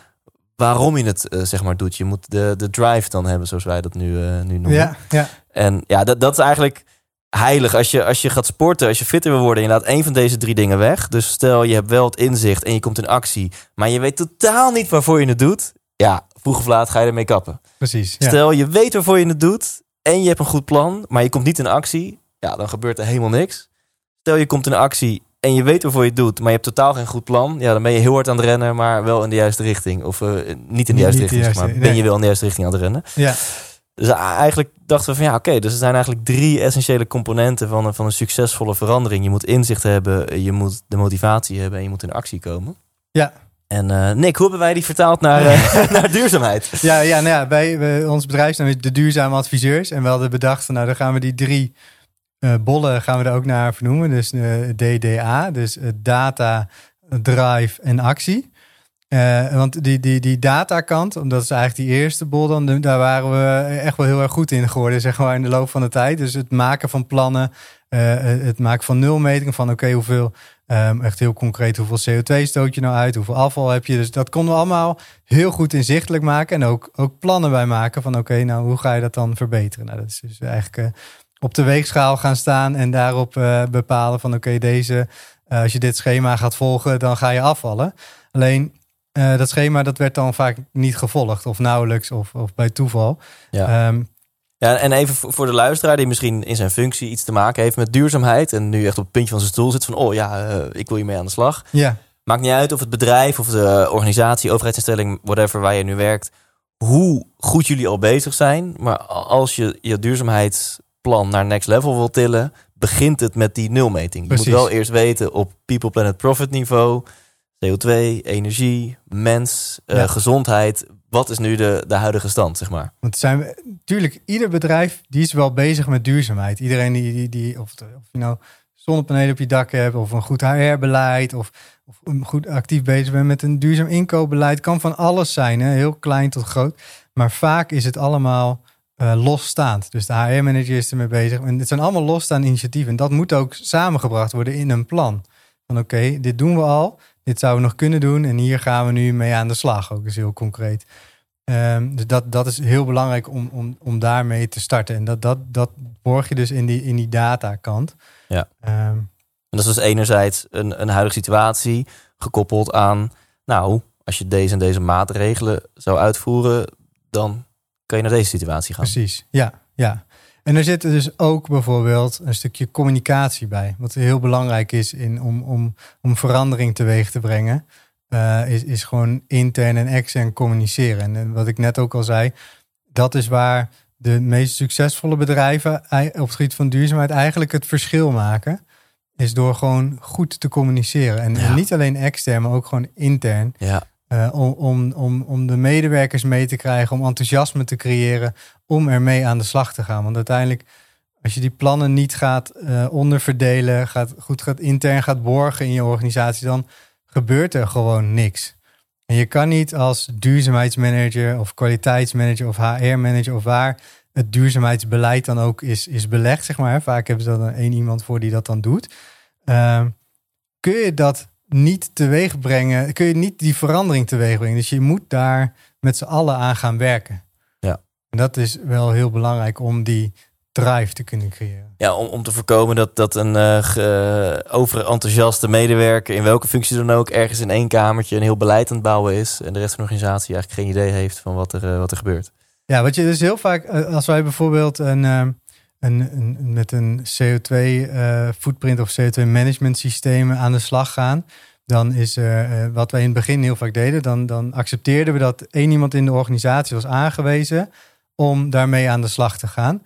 waarom je het zeg maar doet. Je moet de, de drive dan hebben, zoals wij dat nu, nu noemen. Ja, ja. En ja, dat, dat is eigenlijk heilig. Als je, als je gaat sporten, als je fitter wil worden... en je laat één van deze drie dingen weg. Dus stel, je hebt wel het inzicht en je komt in actie... maar je weet totaal niet waarvoor je het doet. Ja, vroeg of laat ga je ermee kappen. Precies. Ja. Stel, je weet waarvoor je het doet en je hebt een goed plan, maar je komt niet in actie. Ja, dan gebeurt er helemaal niks. Stel, je komt in actie en je weet waarvoor je het doet, maar je hebt totaal geen goed plan. Ja, dan ben je heel hard aan het rennen, maar wel in de juiste richting. Of eh, niet in de juiste niet de richting, zeg maar. nee. Ben je wel in de juiste richting aan het rennen. ja. Dus a- eigenlijk dachten we van ja, oké, dus er zijn eigenlijk drie essentiële componenten van een, van een succesvolle verandering. Je moet inzicht hebben, je moet de motivatie hebben en je moet in actie komen. Ja. En eh, Nick, hoe hebben wij die vertaald naar, <laughs> eh, <laughs> naar duurzaamheid? Ja, ja, nou ja, bij, bij ons bedrijfsnaam is de duurzame adviseurs. En we hadden bedacht van nou, dan gaan we die drie eh, bollen gaan we er ook naar vernoemen. Dus eh, DDA, dus eh, data, drive en actie. Want die, die, die datakant, omdat is eigenlijk die eerste bol, dan, daar waren we echt wel heel erg goed in geworden, zeg maar, in de loop van de tijd. Dus het maken van plannen, het maken van nulmetingen van oké, hoeveel, ehm, echt heel concreet, hoeveel CO2 stoot je nou uit, hoeveel afval heb je. Dus dat konden we allemaal heel goed inzichtelijk maken en ook, ook plannen bij maken van oké, nou hoe ga je dat dan verbeteren? Nou, dat is dus eigenlijk op de weegschaal gaan staan en daarop eh, bepalen van oké, deze, eh, als je dit schema gaat volgen, dan ga je afvallen. Alleen eh, dat schema dat werd dan vaak niet gevolgd of nauwelijks of, of bij toeval. Ja. Ehm, Ja, en even voor de luisteraar die misschien in zijn functie iets te maken heeft met duurzaamheid en nu echt op het puntje van zijn stoel zit van oh ja, ik wil hiermee aan de slag. ja, Maakt niet uit of het bedrijf of de organisatie, overheidsinstelling, whatever waar je nu werkt, hoe goed jullie al bezig zijn. Maar als je je duurzaamheidsplan naar next level wil tillen, begint het met die nulmeting. Je Precies. moet wel eerst weten op people, planet, profit niveau, CO2, energie, mens, eh, gezondheid. Wat is nu de, de huidige stand, zeg maar? Want zijn we, natuurlijk, ieder bedrijf die is wel bezig met duurzaamheid. Iedereen die, die, die of, of je nou zonnepanelen op je dak hebt, of een goed HR-beleid, of, of een goed actief bezig bent met een duurzaam inkoopbeleid, kan van alles zijn, hè? heel klein tot groot. Maar vaak is het allemaal eh, losstaand. Dus de HR-manager is ermee bezig. En het zijn allemaal losstaande initiatieven. En dat moet ook samengebracht worden in een plan. Van oké, dit doen we al. Dit zouden we nog kunnen doen. En hier gaan we nu mee aan de slag. Ook is heel concreet. Ehm, dus dat, dat is heel belangrijk om, om, om daarmee te starten. En dat, dat, dat borg je dus in die, in die datakant. Ja. Ehm, En dat is dus enerzijds een, een huidige situatie gekoppeld aan, nou, als je deze en deze maatregelen zou uitvoeren, dan kan je naar deze situatie gaan. Precies, ja, ja. En er zit dus ook bijvoorbeeld een stukje communicatie bij. Wat heel belangrijk is in, om, om, om verandering teweeg te brengen. eh, is, is gewoon intern en extern communiceren. En, wat ik net ook al zei, dat is waar de meest succesvolle bedrijven op het gebied van duurzaamheid eigenlijk het verschil maken. Is door gewoon goed te communiceren. En, en niet alleen extern, maar ook gewoon intern. Ja, Eh, om, om, om, om de medewerkers mee te krijgen, om enthousiasme te creëren, om ermee aan de slag te gaan. Want uiteindelijk, als je die plannen niet gaat eh, onderverdelen, gaat, goed gaat intern gaat borgen in je organisatie, dan gebeurt er gewoon niks. En je kan niet als duurzaamheidsmanager of kwaliteitsmanager of HR-manager of waar het duurzaamheidsbeleid dan ook is, is belegd, zeg maar. Vaak hebben ze dan één iemand voor die dat dan doet. Ehm, kun je dat niet teweeg brengen, kun je niet die verandering teweeg brengen. Dus je moet daar met z'n allen aan gaan werken. Ja. En dat is wel heel belangrijk om die drive te kunnen creëren. ja om, om te voorkomen dat, dat een ge- overenthousiaste medewerker, in welke functie dan ook, ergens in één kamertje een heel beleid aan het bouwen is en de rest van de organisatie eigenlijk geen idee heeft van wat er, eh, wat er gebeurt. Ja, wat je dus heel vaak, als wij bijvoorbeeld een, met een CO2 eh, of CO2 management systeem aan de slag gaan, dan is eh, wat wij in het begin heel vaak deden, dan, dan accepteerden we dat één iemand in de organisatie was aangewezen om daarmee aan de slag te gaan.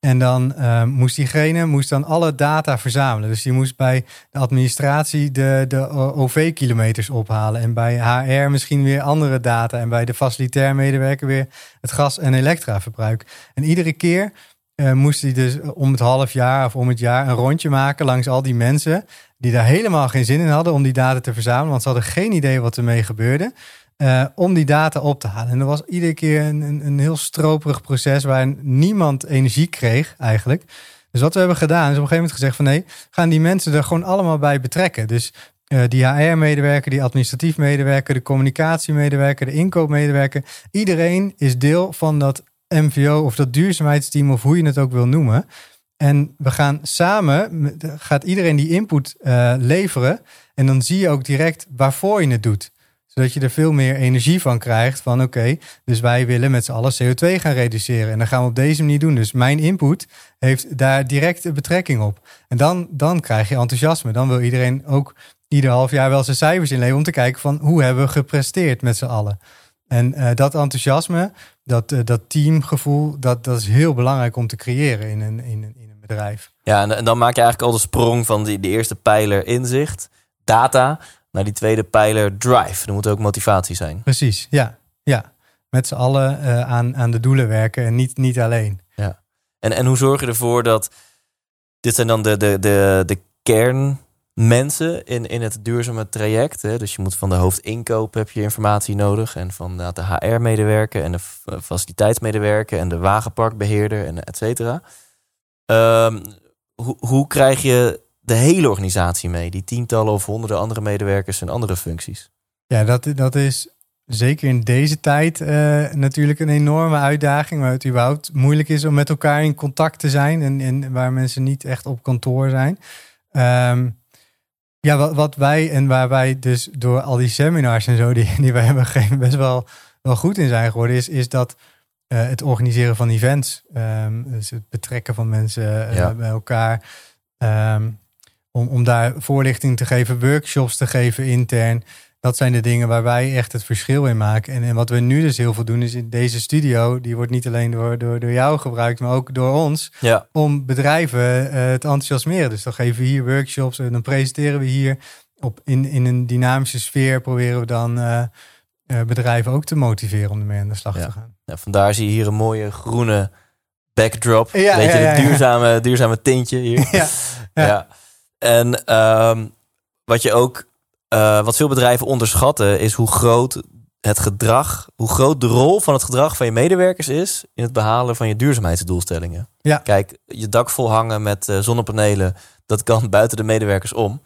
En dan eh, moest diegene moest dan alle data verzamelen. Dus die moest bij de administratie de, de OV-kilometers ophalen. En bij HR misschien weer andere data. En bij de facilitair medewerker weer het gas- en elektraverbruik. En iedere keer eh, moest hij dus om het half jaar of om het jaar een rondje maken langs al die mensen. Die daar helemaal geen zin in hadden om die data te verzamelen. Want ze hadden geen idee wat ermee gebeurde. eh, om die data op te halen. En dat was iedere keer een, een, een heel stroperig proces waar niemand energie kreeg eigenlijk. Dus wat we hebben gedaan is op een gegeven moment gezegd van nee, gaan die mensen er gewoon allemaal bij betrekken. Dus eh, die HR-medewerker, die administratief medewerker, de communicatiemedewerker, de inkoopmedewerker. Iedereen is deel van dat MVO of dat duurzaamheidsteam of hoe je het ook wil noemen. En we gaan samen, gaat iedereen die input eh, leveren. En dan zie je ook direct waarvoor je het doet. Zodat je er veel meer energie van krijgt. Van oké, dus wij willen met z'n allen CO2 gaan reduceren. En dat gaan we op deze manier doen. Dus mijn input heeft daar direct betrekking op. En dan, dan krijg je enthousiasme. Dan wil iedereen ook ieder half jaar wel zijn cijfers inleveren. Om te kijken van hoe hebben we gepresteerd met z'n allen. En uh, dat enthousiasme, dat, uh, dat teamgevoel, dat, dat is heel belangrijk om te creëren in een, in, in een bedrijf. Ja, en, en, dan maak je eigenlijk al de sprong van die, die eerste pijler inzicht, data, naar die tweede pijler drive. Er moet ook motivatie zijn. Precies, ja. ja. Met z'n allen uh, aan, aan de doelen werken en niet, niet alleen. Ja. En, en hoe zorg je ervoor dat, dit zijn dan de, de, de, de kern mensen in, in het duurzame traject. Hè? Dus je moet van de hoofdinkoop heb je informatie nodig. En van de HR-medewerker en de faciliteitsmedewerker en de wagenparkbeheerder en et cetera. Um, hoe, hoe krijg je de hele organisatie mee? Die tientallen of honderden andere medewerkers en andere functies? Ja, dat, dat is zeker in deze tijd uh, natuurlijk een enorme uitdaging. Waar het überhaupt moeilijk is om met elkaar in contact te zijn. En, en waar mensen niet echt op kantoor zijn. Um, ja, wat, wat wij en waar wij dus door al die seminars en zo die, <laughs> die wij hebben gegeven best wel, wel goed in zijn geworden, is, is dat uh, het organiseren van events, um, dus het betrekken van mensen uh, ja. bij elkaar, um, om, om daar voorlichting te geven, workshops te geven intern. Dat zijn de dingen waar wij echt het verschil in maken. En, en wat we nu dus heel veel doen, is in deze studio, die wordt niet alleen door, door, door jou gebruikt, maar ook door ons, ja. om bedrijven uh, te enthousiasmeren. Dus dan geven we hier workshops en dan presenteren we hier op, in, in een dynamische sfeer, proberen we dan uh, uh, bedrijven ook te motiveren om ermee aan de slag ja. te gaan. Ja, vandaar zie je hier een mooie groene backdrop. Ja, Weet je, het duurzame, duurzame tintje hier. <laughs> Ja, ja. En um, wat je ook uh, wat veel bedrijven onderschatten is hoe groot het gedrag, hoe groot de rol van het gedrag van je medewerkers is in het behalen van je duurzaamheidsdoelstellingen. Ja. Kijk, je dak vol hangen met uh, zonnepanelen, dat kan <laughs> buiten de medewerkers om.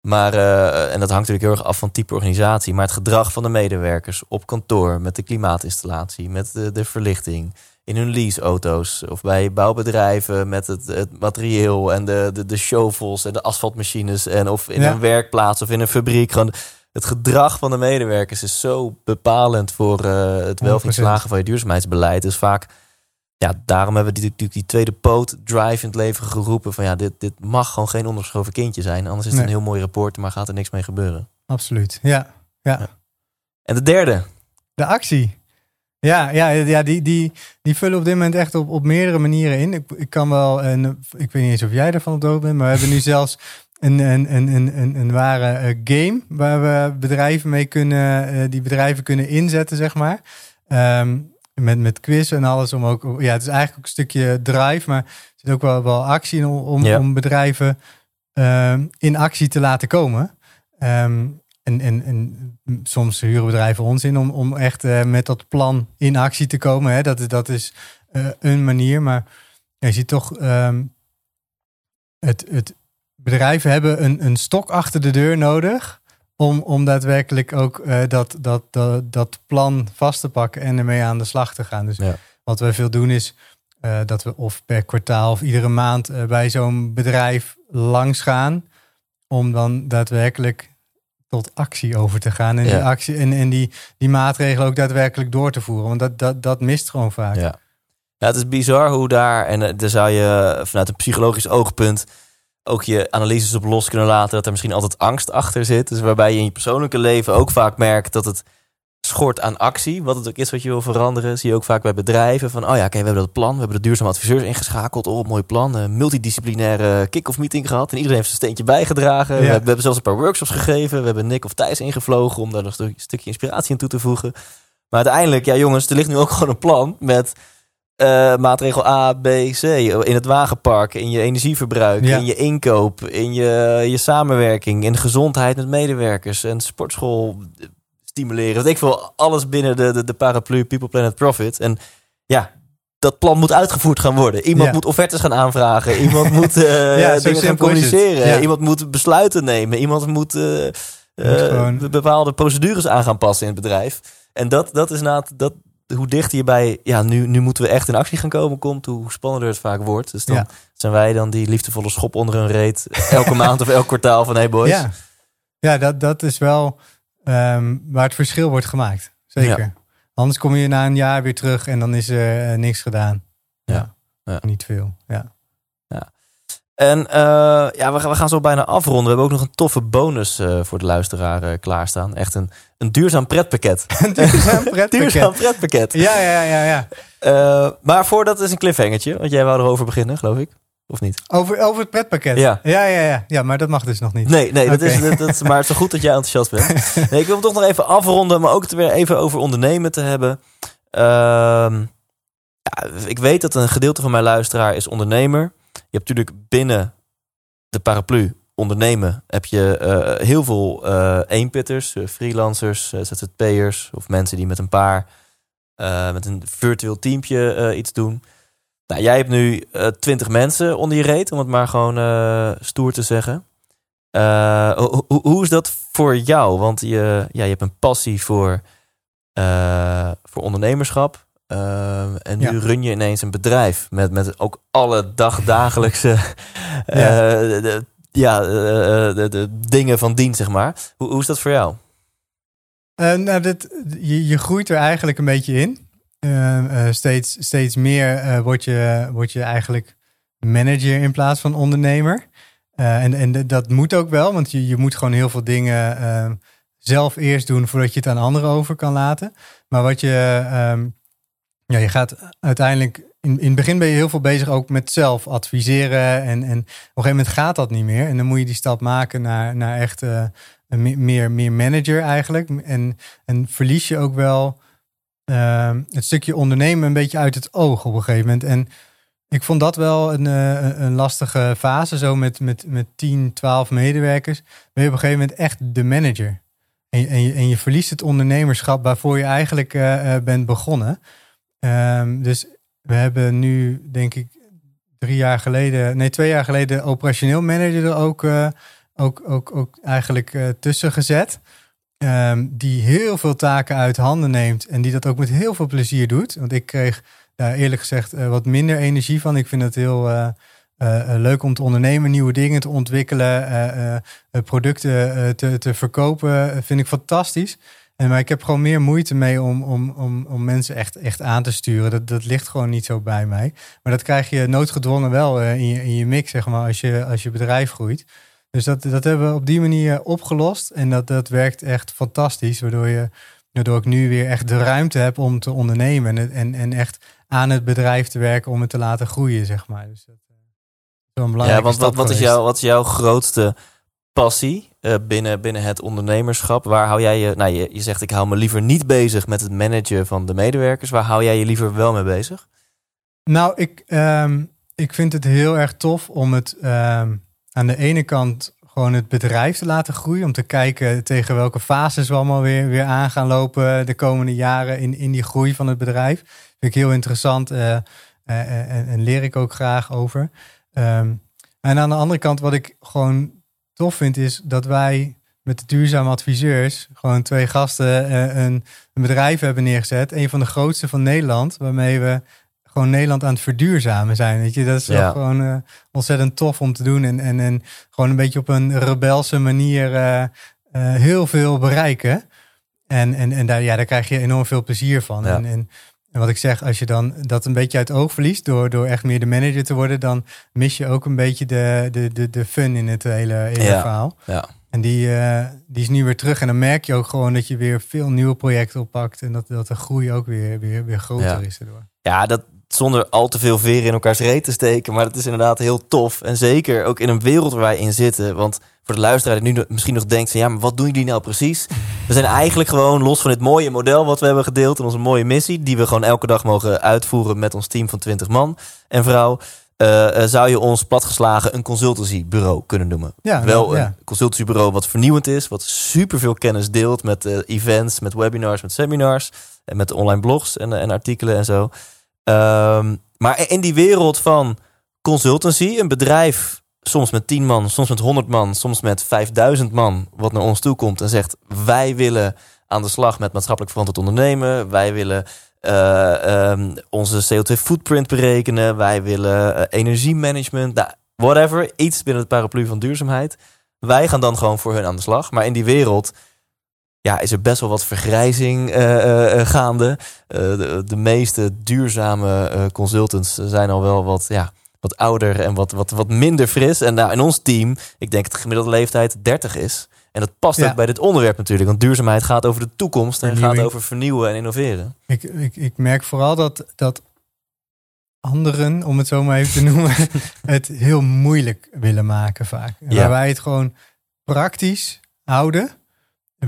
Maar, uh, en dat hangt natuurlijk heel erg af van type organisatie. Maar het gedrag van de medewerkers op kantoor, met de klimaatinstallatie, met de, de verlichting, in hun leaseauto's of bij bouwbedrijven met het, het materieel en de, de, de shovels en de asfaltmachines en of in Ja. een werkplaats of in een fabriek. Gewoon het gedrag van de medewerkers is zo bepalend voor eh, het wel of niet 100%. slagen van je duurzaamheidsbeleid. Dus vaak, ja, daarom hebben we natuurlijk die tweede poot drive in het leven geroepen van ja, dit, dit mag gewoon geen ondergeschoven kindje zijn. Anders is het Nee. een heel mooi rapport, maar gaat er niks mee gebeuren. Absoluut. Ja, ja. En de derde, De actie. Ja, ja, ja die, die, die vullen op dit moment echt op, op meerdere manieren in. Ik, ik kan wel, en ik weet niet eens of jij ervan op de hoogte bent, maar we hebben nu <laughs> zelfs een, een, een, een, een, een ware eh, game waar we bedrijven mee kunnen, eh, die bedrijven kunnen inzetten, zeg maar. Ehm, met, met quiz en alles om ook, ja, het is eigenlijk ook een stukje drive, maar er zit ook wel, wel actie in om, om, Ja. om bedrijven ehm, in actie te laten komen. Ehm, en, en, en soms huren bedrijven ons in om, om echt eh, met dat plan in actie te komen. Hè. Dat, is- dat is eh, een manier. Maar je ziet toch, ehm, het, het, bedrijven hebben een, een stok achter de deur nodig. Om, om daadwerkelijk ook eh, dat, dat, dat, dat plan vast te pakken en ermee aan de slag te gaan. Dus Ja. wat we veel doen is dat we of per kwartaal of iedere maand bij zo'n bedrijf langs gaan. Om dan daadwerkelijk tot actie over te gaan. En, die, actie, en, en die, die maatregelen ook daadwerkelijk door te voeren. Want dat, dat, dat mist gewoon vaak. Ja. ja, het is bizar hoe daar, en eh, daar zou je vanuit een psychologisch oogpunt ook je analyses op los kunnen laten, dat er misschien altijd angst achter zit. Dus waarbij je in je persoonlijke leven ook vaak merkt dat het schort aan actie. Wat het ook is wat je wil veranderen, zie je ook vaak bij bedrijven. Van, oh ja, oké, we hebben dat plan, we hebben de duurzame adviseurs ingeschakeld. Oh, mooi plan. Een multidisciplinaire kick-off meeting gehad. En iedereen heeft zijn steentje bijgedragen. We, Ja. hebben, we hebben zelfs een paar workshops gegeven. We hebben Nick of Thijs ingevlogen om daar nog een stukje inspiratie in toe te voegen. Maar uiteindelijk, ja jongens, er ligt nu ook <laughs> gewoon een plan met eh, maatregel A, B, C. In het wagenpark, in je energieverbruik, Ja. in je inkoop, in je, je samenwerking, in gezondheid met medewerkers en sportschool stimuleren. Weet ik veel, alles binnen de, de, de paraplu People Planet Profit. En ja, dat plan moet uitgevoerd gaan worden. Iemand Ja. moet offertes gaan aanvragen. Iemand moet eh, <laughs> Ja, dingen gaan communiceren. Ja. Iemand moet besluiten nemen. Iemand moet, gewoon- bepaalde procedures aan gaan passen in het bedrijf. En dat, dat is na dat, hoe dichter je bij, ja, nu, nu moeten we echt in actie gaan komen, komt, hoe spannender het vaak wordt. Dus dan zijn wij dan die liefdevolle schop onder een reet elke <laughs> maand of elk kwartaal van hey boys. Ja, ja dat, dat is wel ehm, waar het verschil wordt gemaakt. Zeker. Anders kom je na een jaar weer terug en dan is er eh, niks gedaan. Ja. Ja. Niet veel. Ja. En eh, ja, we gaan, we gaan zo bijna afronden. We hebben ook nog een toffe bonus eh, voor de luisteraar klaarstaan. Echt een, een duurzaam pretpakket. <laughs> Een duurzaam <laughs> pretpakket. duurzaam pretpakket. Ja, ja, ja, ja. Maar voordat is een cliffhangertje. Want jij wou erover beginnen, geloof ik. Of niet? Over, over het pretpakket. Ja. Ja, ja, ja. Ja, maar dat mag dus nog niet. Nee, nee dat is, dat, dat is- maar het is zo goed dat jij enthousiast bent. <laughs> Nee, ik wil hem toch nog even afronden, maar ook het weer even over ondernemen te hebben. Ehm, ja, ik weet dat een gedeelte van mijn luisteraar is ondernemer. Je hebt natuurlijk binnen de paraplu ondernemen heb je eh, heel veel eh eenpitters, eh, freelancers, ZZP'ers of mensen die met een paar, met een virtueel teampje iets doen. Nou, jij hebt nu twintig mensen onder je reet, om het maar gewoon eh, stoer te zeggen. Eh, ho- ho- hoe is dat voor jou? Want je, ja, je hebt een passie voor, eh, voor ondernemerschap. Eh, en nu Ja. run je ineens een bedrijf met, met ook alle dagdagelijkse <laughs> eh, Ja. de, de- ja, eh, de, de dingen van dien, zeg maar. Hoe, hoe is dat voor jou? Eh, nou, dit, je, je groeit er eigenlijk een beetje in. Eh, eh, steeds, steeds meer eh, word, je, word je eigenlijk manager in plaats van ondernemer. Eh, en en dat moet ook wel, want je, je moet gewoon heel veel dingen eh, zelf eerst doen voordat je het aan anderen over kan laten. Maar wat je, ehm, ja, je gaat uiteindelijk, in, in het begin ben je heel veel bezig ook met zelf adviseren. En, en op een gegeven moment gaat dat niet meer. En dan moet je die stap maken naar, naar echt meer, meer manager eigenlijk. En, en verlies je ook wel ehm, het stukje ondernemen een beetje uit het oog op een gegeven moment. En ik vond dat wel een, eh, een- lastige fase. Zo met, met, met 10, 12 medewerkers ben je op een gegeven moment echt de manager. En, en, je, en je verliest het ondernemerschap waarvoor je eigenlijk eh, eh, bent begonnen. Ehm, dus we hebben nu, denk ik, drie jaar geleden, nee, twee jaar geleden, operationeel manager er ook, ook, ook, ook eigenlijk tussen gezet. Ehm, die heel veel taken uit handen neemt en die dat ook met heel veel plezier doet. Want ik kreeg daar eerlijk gezegd eh, wat minder energie van. Ik vind het heel eh, eh, leuk om te ondernemen, nieuwe dingen te ontwikkelen, producten te, te verkopen. vind ik fantastisch. En, maar ik heb gewoon meer moeite mee om, om, om, om mensen echt, echt aan te sturen. Dat, dat ligt gewoon niet zo bij mij. Maar dat krijg je noodgedwongen wel in, je, in je mix, zeg maar, als je, als je bedrijf groeit. Dus dat, dat hebben we op die manier opgelost. En dat, dat werkt echt fantastisch. Waardoor, je, waardoor ik nu weer echt de ruimte heb om te ondernemen. En, en, en echt aan het bedrijf te werken om het te laten groeien, zeg maar. Dus dat eh, is wel een Ja, belangrijke want wat, wat, is jouw, wat is jouw grootste passie eh, binnen, binnen het ondernemerschap? Waar hou jij je... Nou, je, je zegt ik hou me liever niet bezig met het managen van de medewerkers. Waar hou jij je liever wel mee bezig? Nou, ik, ehm, ik vind het heel erg tof om het ehm, aan de ene kant gewoon het bedrijf te laten groeien. Om te kijken tegen welke fases we allemaal weer, weer aan gaan lopen de komende jaren in, in die groei van het bedrijf. Vind ik heel interessant eh, eh, eh, en, leer ik ook graag over. Ehm, en aan de andere kant, wat ik gewoon tof vind, is dat wij met de duurzame adviseurs gewoon twee gasten een, een bedrijf hebben neergezet. Een van de grootste van Nederland, waarmee we gewoon Nederland aan het verduurzamen zijn. Weet je, dat is Ja. gewoon eh, ontzettend tof om te doen. En, en, en gewoon een beetje op een rebelse manier eh, eh, heel veel bereiken. En, en, en daar, ja, daar krijg je enorm veel plezier van. Ja. En, en, en wat ik zeg, als je dan dat een beetje uit het oog verliest door, door echt meer de manager te worden, dan mis je ook een beetje de, de, de, de fun in het hele, hele Ja. verhaal. Ja. En die, die is nu weer terug. En dan merk je ook gewoon dat je weer veel nieuwe projecten oppakt. En dat, dat de groei ook weer, weer, weer groter Ja. is daardoor. Ja, dat zonder al te veel veren in elkaars reet te steken. Maar dat is inderdaad heel tof. En zeker ook in een wereld waar wij in zitten. Want voor de luisteraar die nu misschien nog denkt van... ja, maar wat doen jullie nou precies? We zijn eigenlijk gewoon los van dit mooie model wat we hebben gedeeld... en onze mooie missie... die we gewoon elke dag mogen uitvoeren met ons team van 20 man en vrouw... eh, eh, zou je ons platgeslagen een consultancybureau kunnen noemen. Ja, Wel ja. een consultancybureau wat vernieuwend is... wat superveel kennis deelt met eh, events, met webinars, met seminars... en met online blogs en, en artikelen en zo... Ehm, maar in die wereld van consultancy, een bedrijf soms met 10 man, soms met 100 man, soms met 5000 man, wat naar ons toe komt en zegt: Wij willen aan de slag met maatschappelijk verantwoord ondernemen. Wij willen eh, ehm, onze CO2-footprint berekenen. Wij willen eh, energiemanagement. Nou, whatever, iets binnen het paraplu van duurzaamheid. Wij gaan dan gewoon voor hun aan de slag. Maar in die wereld ja, is er best wel wat vergrijzing eh, eh, eh, gaande. De, de meeste duurzame consultants zijn al wel wat, ja, wat ouder en wat, wat, wat minder fris. En nou, in ons team, ik denk dat de gemiddelde leeftijd 30 is. En dat past Ja. ook bij dit onderwerp natuurlijk. Want duurzaamheid gaat over de toekomst en gaat over vernieuwen en innoveren. Ik, ik, ik merk vooral dat, dat anderen, om het zo maar even te noemen, <laughs> het heel moeilijk willen maken vaak. Ja. Waar wij het gewoon praktisch houden,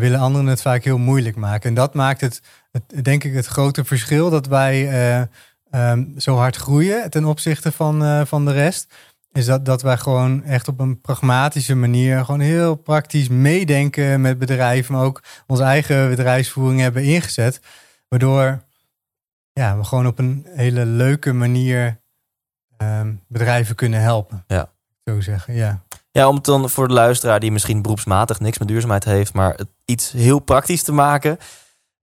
willen anderen het vaak heel moeilijk maken. En dat maakt het, het denk ik, het grote verschil dat wij eh, ehm, zo hard groeien ten opzichte van, eh, van de rest. Is dat, dat wij gewoon echt op een pragmatische manier, gewoon heel praktisch meedenken met bedrijven, maar ook onze eigen bedrijfsvoering hebben ingezet. Waardoor ja, we gewoon op een hele leuke manier ehm, bedrijven kunnen helpen. Ja. Zo zeggen, ja. Ja, om het dan voor de luisteraar die misschien beroepsmatig niks met duurzaamheid heeft, maar het iets heel praktisch te maken.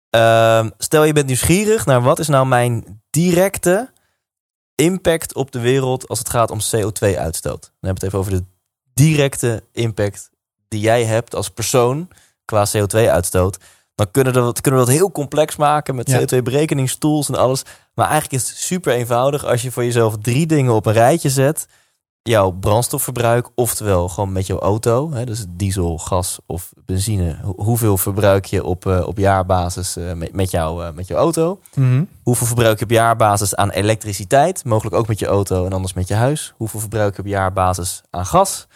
Ehm, stel je bent nieuwsgierig naar wat is nou mijn directe impact op de wereld als het gaat om CO2-uitstoot. Dan hebben we het even over de directe impact die jij hebt als persoon qua CO2-uitstoot. Dan kunnen, we dat, kunnen we dat heel complex maken met Ja. CO2-berekeningstools en alles. Maar eigenlijk is het super eenvoudig als je voor jezelf drie dingen op een rijtje zet jouw brandstofverbruik, oftewel gewoon met jouw auto, hè, dus diesel, gas of benzine. Ho- hoeveel verbruik je op, eh, op jaarbasis eh, met, met, jou, eh, met jouw auto? Mhm. Hoeveel verbruik je op jaarbasis aan elektriciteit? Mogelijk ook met je auto en anders met je huis. Hoeveel verbruik je op jaarbasis aan gas?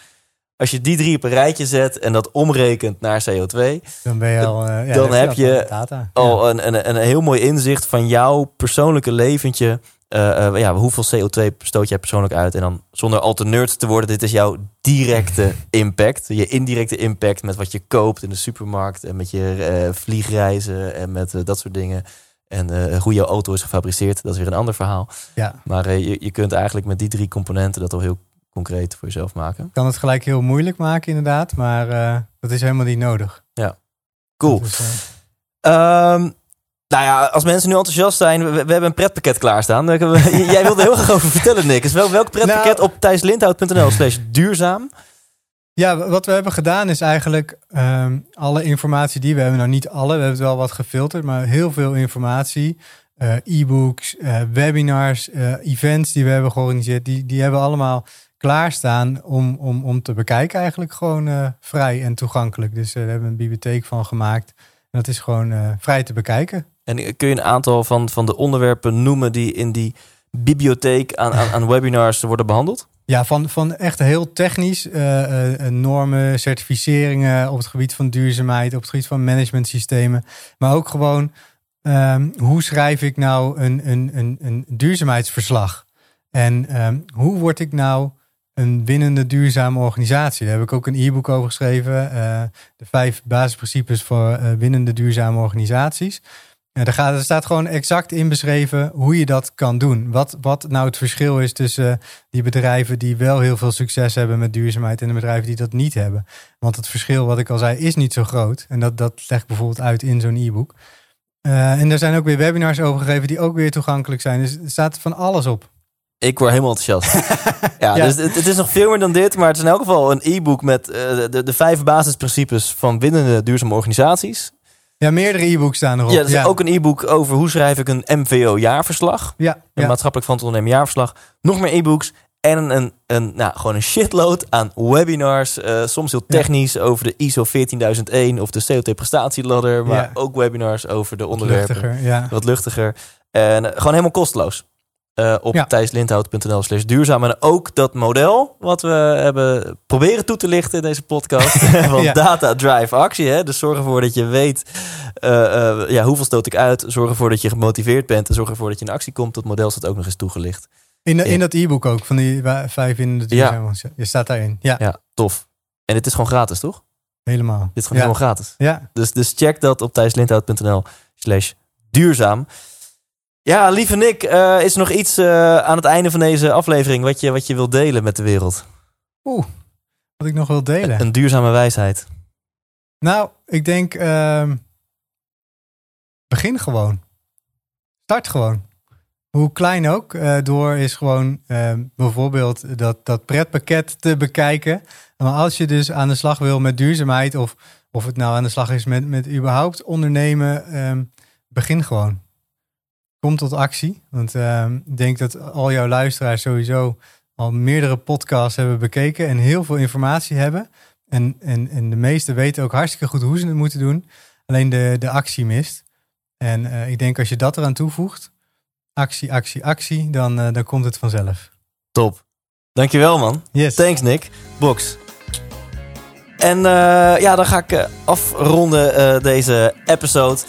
Als je die drie op een rijtje zet en dat omrekent naar CO2, Dan ben je al. ja, Dan heb je al een, een, een heel mooi inzicht van jouw persoonlijke leventje. Eh, ja, hoeveel CO2 stoot jij persoonlijk uit? En dan zonder al te nerd te worden, dit is jouw directe <laughs> impact. Je indirecte impact met wat je koopt in de supermarkt en met je eh, vliegreizen en met dat soort dingen. En hoe jouw auto is gefabriceerd, dat is weer een ander verhaal. Ja. Maar je, je kunt eigenlijk met die drie componenten dat al heel concreet voor jezelf maken. kan het gelijk heel moeilijk maken, inderdaad. Maar dat is helemaal niet nodig. Cool. Dus, eh, Ehm, nou ja, als mensen nu enthousiast zijn, we, we hebben een pretpakket klaarstaan. We- <laughs> Jij wilde er heel graag over vertellen, Nick. Dus wel, welk pretpakket Nou- op thijslindhout.nl slash duurzaam? Ja, wat we hebben gedaan is eigenlijk ehm, alle informatie die we hebben, nou niet alle, we hebben het wel wat gefilterd, maar heel veel informatie. eh, e-books, eh, webinars, eh, events die we hebben georganiseerd, die, die hebben we allemaal klaarstaan om, om, om te bekijken eigenlijk gewoon vrij en toegankelijk. Dus daar hebben we een bibliotheek van gemaakt. En dat is gewoon vrij te bekijken. En kun je een aantal van, van de onderwerpen noemen die in die bibliotheek aan, aan, webinars worden behandeld? Ja, van, van echt heel technisch. eh, eh, normen, certificeringen op het gebied van duurzaamheid, op het gebied van managementsystemen. Maar ook gewoon, ehm, hoe schrijf ik nou een, een, een, een duurzaamheidsverslag? En ehm, hoe word ik nou een winnende duurzame organisatie? Daar heb ik ook een e-book over geschreven. eh, de vijf basisprincipes voor eh, winnende duurzame organisaties. Ja, gaat, er staat gewoon exact in beschreven hoe je dat kan doen. Wat, wat nou het verschil is tussen die bedrijven die wel heel veel succes hebben met duurzaamheid en de bedrijven die dat niet hebben. Want het verschil, wat ik al zei, is niet zo groot. En dat, dat leg ik bijvoorbeeld uit in zo'n e-book. Eh, en er zijn ook weer webinars over gegeven die ook weer toegankelijk zijn. Dus er staat van alles op. Ik word helemaal enthousiast. <laughs> ja, Ja. Dus het, het is nog veel meer dan dit, maar het is in elk geval een e-book met eh, de, de vijf basisprincipes van winnende duurzame organisaties. Ja, meerdere e-books staan erop. Ja, er is ook een e-book over hoe schrijf ik een MVO-jaarverslag. ja, Een ja. maatschappelijk van het ondernemen jaarverslag. Nog meer e-books. En een, een, nou, gewoon een shitload aan webinars. eh, soms heel Ja. technisch over de ISO 14001 of de COT-prestatieladder. Maar Ja. ook webinars over de onderwerpen. luchtiger. Ja. Wat luchtiger. En eh, gewoon helemaal kosteloos. Eh, op Ja. thijslindhout.nl slash duurzaam. En ook dat model wat we hebben proberen toe te lichten in deze podcast. <laughs> <laughs> van Ja. data drive actie. Hè? Dus zorg ervoor dat je weet eh, eh, ja, hoeveel stoot ik uit. Zorg ervoor dat je gemotiveerd bent. En zorg ervoor dat je in actie komt. Dat model staat ook nog eens toegelicht. In, de, in dat e-book ook, van die vijf in de duurzame. Je staat daarin. Ja, Ja, tof. En dit is gewoon gratis, toch? helemaal. Dit is gewoon helemaal gratis. Ja, Dus, dus check dat op thijslindhout.nl slash duurzaam. Ja, lieve Nick, eh, is er nog iets eh, aan het einde van deze aflevering wat je, wat je wilt delen met de wereld? wat ik nog wil delen. Een duurzame wijsheid. Nou, ik denk, ehm, begin gewoon. Start gewoon. hoe klein ook, eh, door is gewoon eh, bijvoorbeeld dat, dat pretpakket te bekijken. Maar als je dus aan de slag wil met duurzaamheid, of, of het nou aan de slag is met, met überhaupt ondernemen, ehm, begin gewoon. Kom tot actie. Want ehm, ik denk dat al jouw luisteraars sowieso al meerdere podcasts hebben bekeken en heel veel informatie hebben. En, en, en de meesten weten ook hartstikke goed hoe ze het moeten doen. Alleen de, de actie mist. En eh, ik denk als je dat eraan toevoegt, actie, actie, actie, dan, uh, dan komt het vanzelf. Top. Dankjewel man. Yes. Thanks Nick. Box. En uh, ja, dan ga ik afronden deze episode.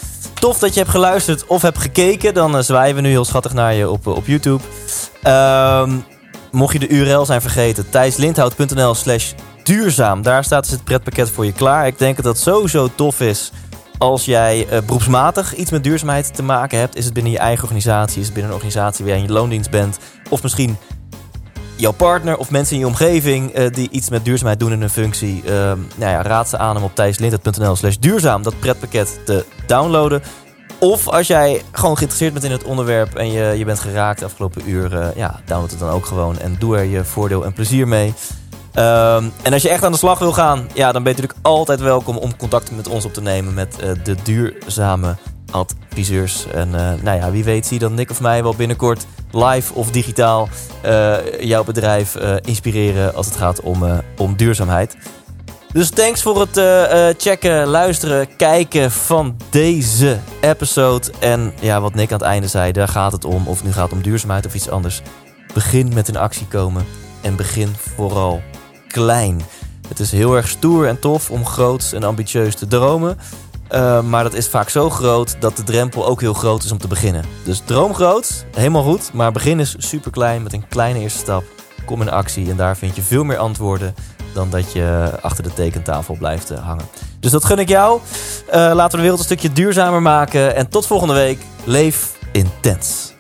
Tof dat je hebt geluisterd of hebt gekeken. Dan zwaaien we nu heel schattig naar je op, op YouTube. Ehm, mocht je de URL zijn vergeten, thijslindhout.nl slash duurzaam. Daar staat dus het pretpakket voor je klaar. Ik denk dat dat sowieso tof is als jij uh, beroepsmatig iets met duurzaamheid te maken hebt. Is het binnen je eigen organisatie, is het binnen een organisatie waar jij in je loondienst bent. Of misschien jouw partner of mensen in je omgeving uh, die iets met duurzaamheid doen in hun functie. Uh, nou ja, raad ze aan om op thijslintert.nl slash duurzaam dat pretpakket te downloaden. Of als jij gewoon geïnteresseerd bent in het onderwerp en je, je bent geraakt de afgelopen uur, ja, download het dan ook gewoon en doe er je voordeel en plezier mee. Um, en als je echt aan de slag wil gaan, ja, dan ben je natuurlijk altijd welkom om contact met ons op te nemen met uh, de duurzame adviseurs. En uh, nou ja, wie weet zie dan Nick of mij wel binnenkort live of digitaal uh, jouw bedrijf inspireren als het gaat om, om duurzaamheid. Dus thanks voor het checken, luisteren, kijken van deze episode. En ja, wat Nick aan het einde zei, daar gaat het om. Of het nu gaat om duurzaamheid of iets anders. Begin met een actie komen en begin vooral klein. Het is heel erg stoer en tof om groots en ambitieus te dromen. Uh, maar dat is vaak zo groot dat de drempel ook heel groot is om te beginnen. Dus droom groot, helemaal goed. Maar begin is super klein met een kleine eerste stap. Kom in actie en daar vind je veel meer antwoorden dan dat je achter de tekentafel blijft uh, hangen. Dus dat gun ik jou. Uh, laten we de wereld een stukje duurzamer maken. En tot volgende week. Leef intens.